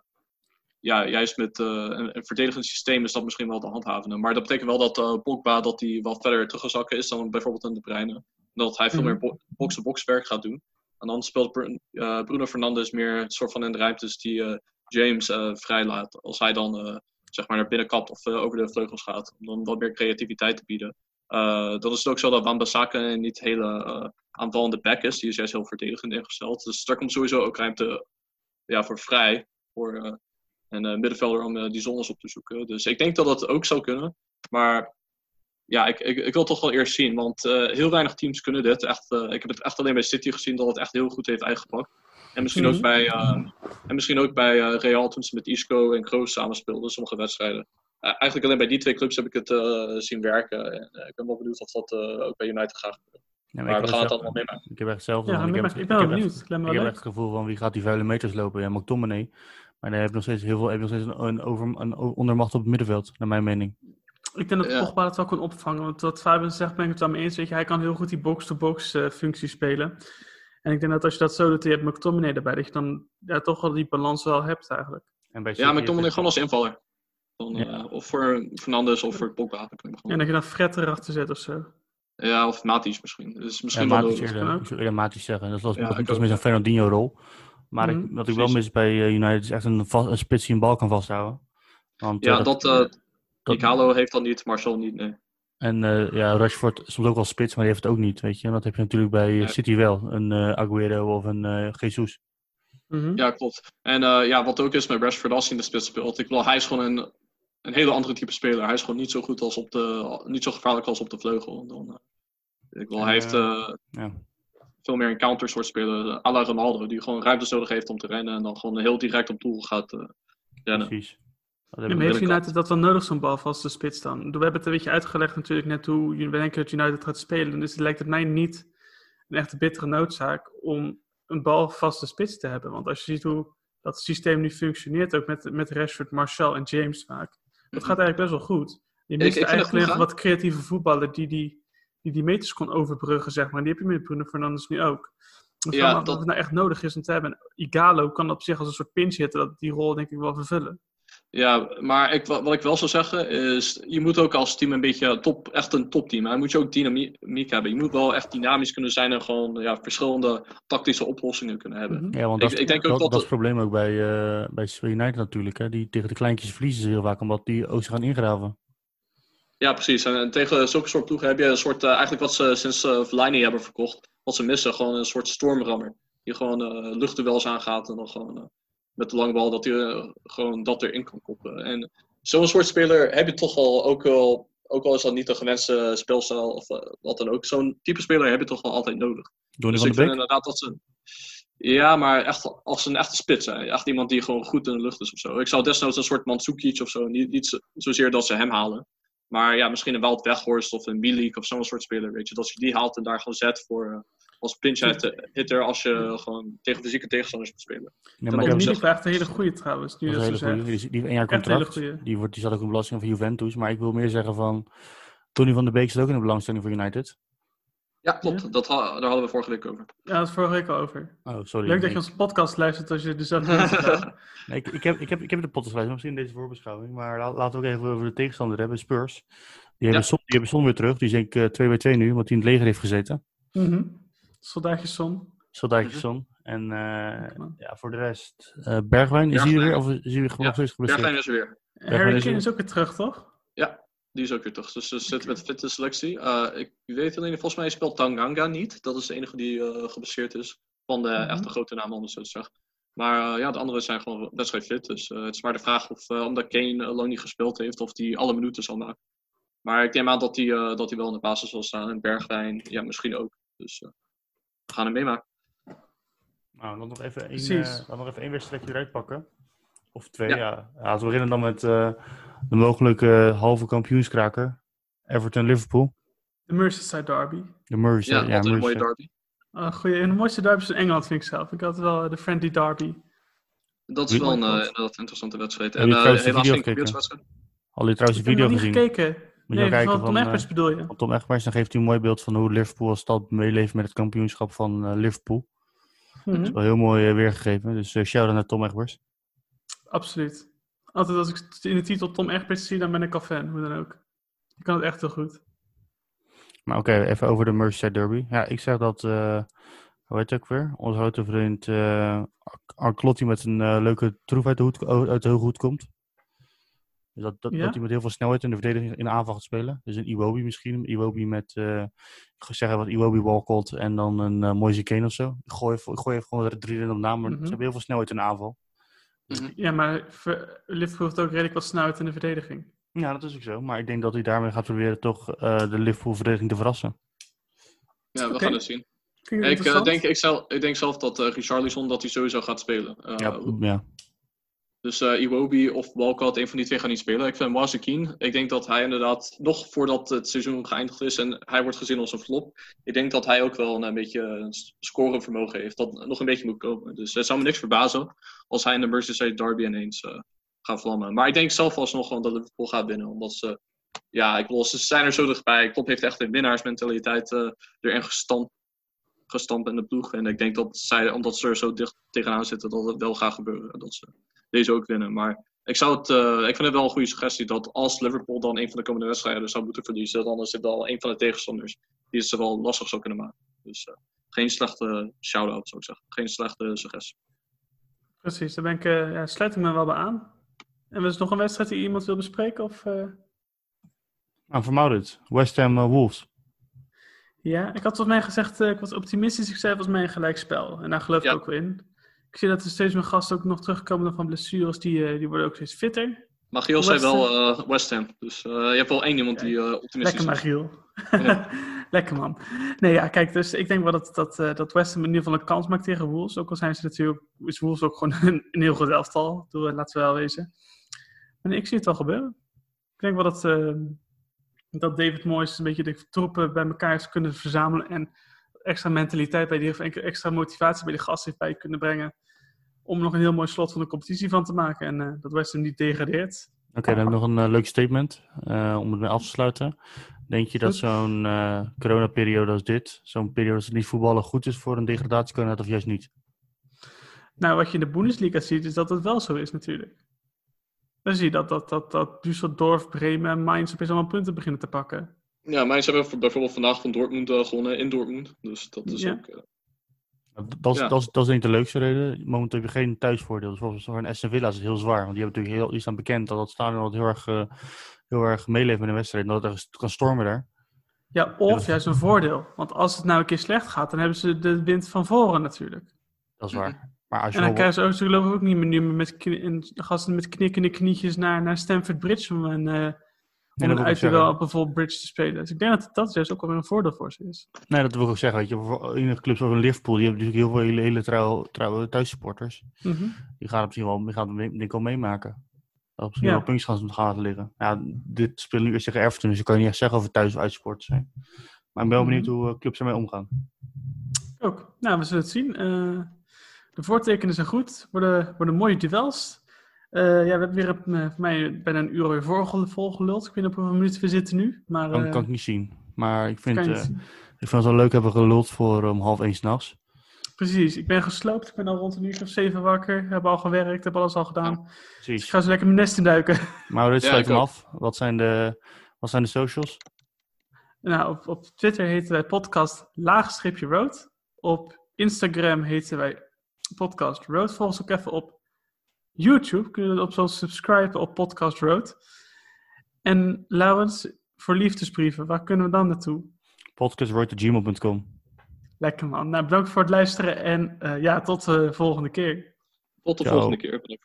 ja, juist met eh, een, een verdedigend systeem is dat misschien wel te handhaven. Maar dat betekent wel dat Pogba dat hij wel verder teruggezakken is dan bijvoorbeeld een De Bruyne. Dat hij veel Mhm. meer bo- box-to-box werk gaat doen. En dan speelt Bru- Bruno Fernandes meer een soort van in de ruimtes die James vrijlaat. Als hij dan zeg maar naar binnen kapt of over de vleugels gaat. Om dan wat meer creativiteit te bieden. Dan is het ook zo dat Wan-Bissaka niet hele aanvallende back is. Die is juist heel verdedigend ingesteld. Dus daar komt sowieso ook ruimte ja, voor vrij. Voor eh, een eh, middenvelder om eh, die zones op te zoeken. Dus ik denk dat dat ook zou kunnen. Maar ja, ik, ik, ik wil toch wel eerst zien. Want heel weinig teams kunnen dit. Echt, ik heb het echt alleen bij City gezien dat het echt heel goed heeft uitgepakt. En misschien ook Mhm. bij, eh, en misschien ook bij Real toen ze met Isco en Kroos samen speelden, sommige wedstrijden. Eigenlijk alleen bij die twee clubs heb ik het zien werken. En ik ben wel benieuwd of dat ook bij United gaat gebeuren. Ja, Maar ik we gaan het zelf- allemaal meemaken. Ik heb echt hetzelfde. Ja, ik ik ben, heb, ik ben echt- benieuwd. Ik heb echt het gevoel van wie gaat die vuile meters lopen? Ja, McTominay. Maar dan heb je nog steeds heel veel, heb je nog steeds een, een, over, een ondermacht op het middenveld, naar mijn mening. Ik denk dat Ja. Pogba het wel kan opvangen. Want wat Fabian zegt, ben ik het wel mee eens. Weet je, hij kan heel goed die box-to-box eh, functie spelen. En ik denk dat als je dat zo doet, je hebt McTominay erbij, dat je dan ja, toch wel die balans wel hebt eigenlijk. En bij Ja, maar je- gewoon als invaller. Dan, Ja. eh, of voor Fernandes of voor Pogba. En dat je dan Fred erachter zet of zo. Ja, of Matis misschien. Dus Ja, misschien wel Matic ook. Ik zou eerder Matic zeggen. Dat was, Ja, dat was meer zo'n Fernandinho-rol. Maar ik, Mhm, wat ik wel mis bij eh, United is echt een, spits die een bal kan vasthouden. Want, eh, Ja, dat, eh dat- Igalo heeft dat niet, Marcel niet, nee. En eh, ja, Rashford is soms ook wel spits, maar die heeft het ook niet, weet je. En dat heb je natuurlijk bij eh, Ja. City wel. Een eh, Aguero of een eh, Jesus. Mhm. Ja, klopt. En eh, ja, wat ook is met Rashford als hij in de spits speelt. Ik bedoel, hij is gewoon een, een hele andere type speler. Hij is gewoon niet zo goed als op de, niet zo gevaarlijk als op de vleugel. Dan, eh, ik hij heeft eh, Ja. veel meer een counter soort speler, eh, à la Ronaldo, die gewoon ruimtes nodig heeft om te rennen en dan gewoon heel direct op doel gaat eh, rennen. Precies. Dat Ja, maar heeft. United dat wel nodig, zo'n balvaste spits dan? We hebben het een beetje uitgelegd natuurlijk net hoe we denken dat United gaat spelen. Dus het lijkt het mij niet een echte bittere noodzaak om een balvaste spits te hebben. Want als je ziet hoe dat systeem nu functioneert, ook met, met Rashford, Marcel en James vaak. Dat gaat eigenlijk best wel goed. Je mist ik vind het eigenlijk wat creatieve voetballer die die, die die meters kon overbruggen, zeg maar. Die heb je met Bruno Fernandes nu ook. Dus Ja, dat- het nou echt nodig is om te hebben. En Igalo kan op zich als een soort pinch hitter dat die rol denk ik wel vervullen. Ja, maar ik, wa- wat ik wel zou zeggen is, je moet ook als team een beetje top, echt een topteam. Dan moet je ook dynamiek hebben. Je moet wel echt dynamisch kunnen zijn en gewoon ja, verschillende tactische oplossingen kunnen hebben. Mhm. Ja, want Ik- dat, ik denk ook dat, dat is het- probleem ook bij, eh bij United natuurlijk. Hè. Die tegen de kleintjes verliezen ze heel vaak, omdat die ook ze gaan ingraven. Ja, precies. En, en tegen zulke soort ploegen heb je een soort, eh, eigenlijk wat ze sinds uh, hebben verkocht, wat ze missen, gewoon een soort stormrammer. Die gewoon eh luchtduels aangaat en dan gewoon met de lange bal dat hij eh, gewoon dat erin kan koppen. En zo'n soort speler heb je toch al, ook al, ook al is dat niet de gewenste speelstijl of eh, wat dan ook, zo'n type speler heb je toch wel altijd nodig. Donny Dus ik de vind inderdaad dat ze. Ja, maar echt als een echte spits zijn. Echt iemand die gewoon goed in de lucht is of zo. Ik zou desnoods een soort Mandzukic of zo. Niet, niet zo- zozeer dat ze hem halen. Maar ja, misschien een Wout Weghorst of een Milik of zo'n soort speler. Weet je, dat je die haalt en daar gewoon zet voor. Eh, als pinch hitter als je gewoon tegen fysieke tegenstanders moet spelen. Nee, dat maar Milik echt een hele goede trouwens. Nu dat een hele goeie. Die, die jaar een hele contract. Die, wordt, die zat ook in de belasting van Juventus. Maar ik wil meer zeggen van... Tony van de Beek zit ook in de belangstelling voor United. Ja, klopt. Dat, daar hadden we vorige week over. Ja, dat is vorige week al over. Oh, sorry. Leuk dat je onze podcast luistert als je er zelf nee, ik, ik, heb, ik, heb, ik heb de podcast misschien in deze voorbeschouwing. Maar la- laten we ook even over de tegenstander hebben, Spurs. Die hebben, Ja. Son, die hebben Son weer terug. Die is denk ik eh, 2 bij 2 nu, omdat hij in het leger heeft gezeten. Mhm. Soldaatjes som. Soldaatje Mhm. Son. En eh, ja, voor de rest... eh, Bergwijn, is hij er Bergwijn. weer? Of is hij weer gewoon Ja, nog steeds geblesseerd? Bergwijn is er weer. Harry is Kane er- is ook weer terug, toch? Die is ook weer terug. Dus ze zitten met fitte selectie. Eh, ik weet alleen, volgens mij speelt Tanganga niet. Dat is de enige die eh geblesseerd is. Van de Mhm. echte grote namen, anders zo te zeggen. Maar eh, ja, de anderen zijn gewoon wedstrijd fit. Dus eh, het is maar de vraag of, eh, omdat Kane eh, lang niet gespeeld heeft, of hij alle minuten zal maken. Maar ik neem aan dat hij, eh, dat hij wel in de basis zal staan. En Bergwijn, ja, misschien ook. Dus eh, we gaan hem meemaken. Nou, dan nog even één, Precies. eh, dan nog even één wedstrijdje eruit pakken. Of twee, Ja. ja. ja. we beginnen dan met eh, de mogelijke halve kampioenskraker. Everton-Liverpool. De Merseyside Derby. De Mercy. Ja, altijd een mooie Merseyside. derby. Uh, goeie, en de mooiste derbies in Engeland vind ik zelf. Ik had wel de Friendly Derby. Dat is wel een eh, interessante wedstrijd. Heb En je eh, trouwens de helaas video geen je trouwens Ik de heb video nog niet gezien? gekeken. Moet je Nee, kijken van van, Tom eh, Egbers bedoel je? Van Tom Egbers, dan geeft hij een mooi beeld van hoe Liverpool als stad meeleeft met het kampioenschap van eh, Liverpool. Mhm. Dat is wel heel mooi eh, weergegeven. Dus eh shout-out naar Tom Egbers. Absoluut. Altijd als ik in de titel Tom Egbers zie, dan ben ik al fan. Hoe dan ook. Ik kan het echt heel goed. Maar oké, even over de Merseyside Derby. Ja, ik zeg dat, eh hoe heet het ook weer? Onze grote vriend eh Arclotti met een eh, leuke troef uit de, hoed, uit de hoge hoed komt. Dus dat, dat, Ja? dat hij met heel veel snelheid in de verdediging in de aanval gaat spelen. Dus een Iwobi misschien. Een Iwobi met, eh, ik ga zeggen wat Iwobi Walcott en dan een uh, Moise Kane of zo. Ik gooi, even- ik gooi even gewoon drie random namen, maar Mhm. ze hebben heel veel snelheid in de aanval. Ja, maar ver- Liverpool heeft ook redelijk wat snelheid in de verdediging. Ja, dat is ook zo. Maar ik denk dat hij daarmee gaat proberen toch eh, de Liverpool verdediging te verrassen. Ja, we gaan het zien. Ik, eh, denk, ik, zelf, ik denk zelf dat eh Richarlison dat hij sowieso gaat spelen. Eh, ja, ja. Dus eh Iwobi of Walcott, een van die twee gaan niet spelen. Ik vind Keane, ik denk dat hij inderdaad, nog voordat het seizoen geëindigd is en hij wordt gezien als een flop, ik denk dat hij ook wel een, beetje een scorevermogen heeft, dat nog een beetje moet komen. Dus het zou me niks verbazen als hij in de Merseyside Derby ineens eh, gaat vlammen. Maar ik denk zelf alsnog gewoon dat Liverpool gaat winnen, omdat ze, ja, ik bedoel, ze zijn er zo dichtbij. Klopp heeft echt een winnaarsmentaliteit eh, erin gestampt, gestampt in de ploeg. En ik denk dat zij, omdat ze er zo dicht tegenaan zitten, dat het wel gaat gebeuren. Dat ze deze ook winnen. Maar ik, zou het, eh, ik vind het wel een goede suggestie dat als Liverpool dan een van de komende wedstrijden zou moeten verliezen, dan is het wel een van de tegenstanders die het ze wel lastig zou kunnen maken. Dus eh, geen slechte shout-out zou ik zeggen. Geen slechte suggestie. Precies, daar ben ik, eh, ja, sluit ik me wel bij aan. En was er nog een wedstrijd die iemand wil bespreken? Of, eh? Nou. West Ham Wolves. Ja, ik had volgens mij gezegd, eh, ik was optimistisch. Ik zei volgens mij een gelijkspel. En daar geloof ik Ja. ook wel in. Ik zie dat er steeds meer gasten ook nog terugkomen van blessures. Die, eh, die worden ook steeds fitter. Maar Giel zei wel eh, West Ham. Dus je hebt wel één iemand die optimistisch Lekker is. Magiel. Ja. Lekker man. Nee, ja, kijk, dus ik denk wel dat, dat, dat West Ham in ieder geval een kans maakt tegen Wolves. Ook al zijn ze natuurlijk, is Wolves ook gewoon een, een heel goed elftal. Doe, laten we wel wezen. Maar ik zie het wel gebeuren. Ik denk wel dat, eh, dat David Moyes een beetje de troepen bij elkaar heeft kunnen verzamelen. En extra mentaliteit bij die, of extra motivatie bij die gasten heeft bij kunnen brengen. Om nog een heel mooi slot van de competitie van te maken. En eh, dat West Ham niet degradeert. Oké, dan heb ik nog een eh, leuk statement eh, om het mee af te sluiten. Denk je dat zo'n eh coronaperiode als dit, zo'n periode als het niet voetballen, goed is voor een degradatiekandidaat of juist niet? Nou, wat je in de Bundesliga ziet, is dat het wel zo is natuurlijk. Dan zie je dat, dat, dat, dat Düsseldorf, Bremen en Mainz opeens allemaal punten beginnen te pakken. Ja, mijn ze hebben bijvoorbeeld vandaag van Dortmund eh, gewonnen in Dortmund. Dus dat is Ja. ook... eh, Dat, dat, is, Ja. dat, is, dat is denk ik de leukste reden. Momenteel heb je geen thuisvoordeel. Dus bijvoorbeeld voor een Aston Villa is het heel zwaar. Want die hebben natuurlijk heel, die staan bekend dat het stadion altijd heel erg, eh, heel erg meeleeft met een wedstrijd. En dat het echt kan stormen daar. Ja, of Ja. juist een voordeel. Want als het nou een keer slecht gaat, dan hebben ze de wind van voren natuurlijk. Dat is waar. Maar als je En dan bijvoorbeeld- krijgen ze ook, niet meer nu met, gasten met knikkende knietjes naar, naar Stamford Bridge om een, eh om een ik zeggen. op een vol bridge te spelen. Dus ik denk dat dat juist ook wel weer een voordeel voor ze is. Nee, dat wil ik ook zeggen. Weet je, enige clubs zoals een Liverpool, die hebben natuurlijk heel veel hele, hele trouw, trouwe thuissupporters. Mhm. Die gaan het misschien wel, die gaan het denk ik wel meemaken. Dat op misschien Ja. wel puntjes gaan, gaan liggen. Ja, dit speelt nu eerst tegen Everton, dus ik kan je niet echt zeggen of het thuis of uitsport zijn. Maar ik ben wel Mhm. benieuwd hoe eh, clubs ermee omgaan. Ook. Nou, we zullen het zien. Eh, de voortekenen zijn goed. Worden, worden mooie duels. Eh, ja, we hebben weer een, eh, voor mij bijna een uur alweer volgel- volgeluld. Ik weet niet op hoeveel minuten we zitten nu. Maar Kan, eh, kan ik niet zien. Maar ik vind, eh, ik vind het wel leuk hebben we geluld voor om half één s'nachts. Precies, ik ben gesloopt. Ik ben al rond een uur of zeven wakker. Heb al gewerkt, heb alles al gedaan. Dus ik Precies. ga zo lekker mijn nest induiken. Maar dit sluit ik hem ook. af. Wat zijn, de, wat zijn de socials? Nou, op, op Twitter heten wij podcast laagstreepje road. Op Instagram heten wij podcast road. Volg ons ook even op YouTube. Kunnen we op zo subscriben op podcast road. En Laurens, voor liefdesbrieven, waar kunnen we dan naartoe? Podcastroad.gmail.com Lekker man. Nou, bedankt voor het luisteren en eh, ja, tot de volgende keer. tot de Ciao. volgende keer.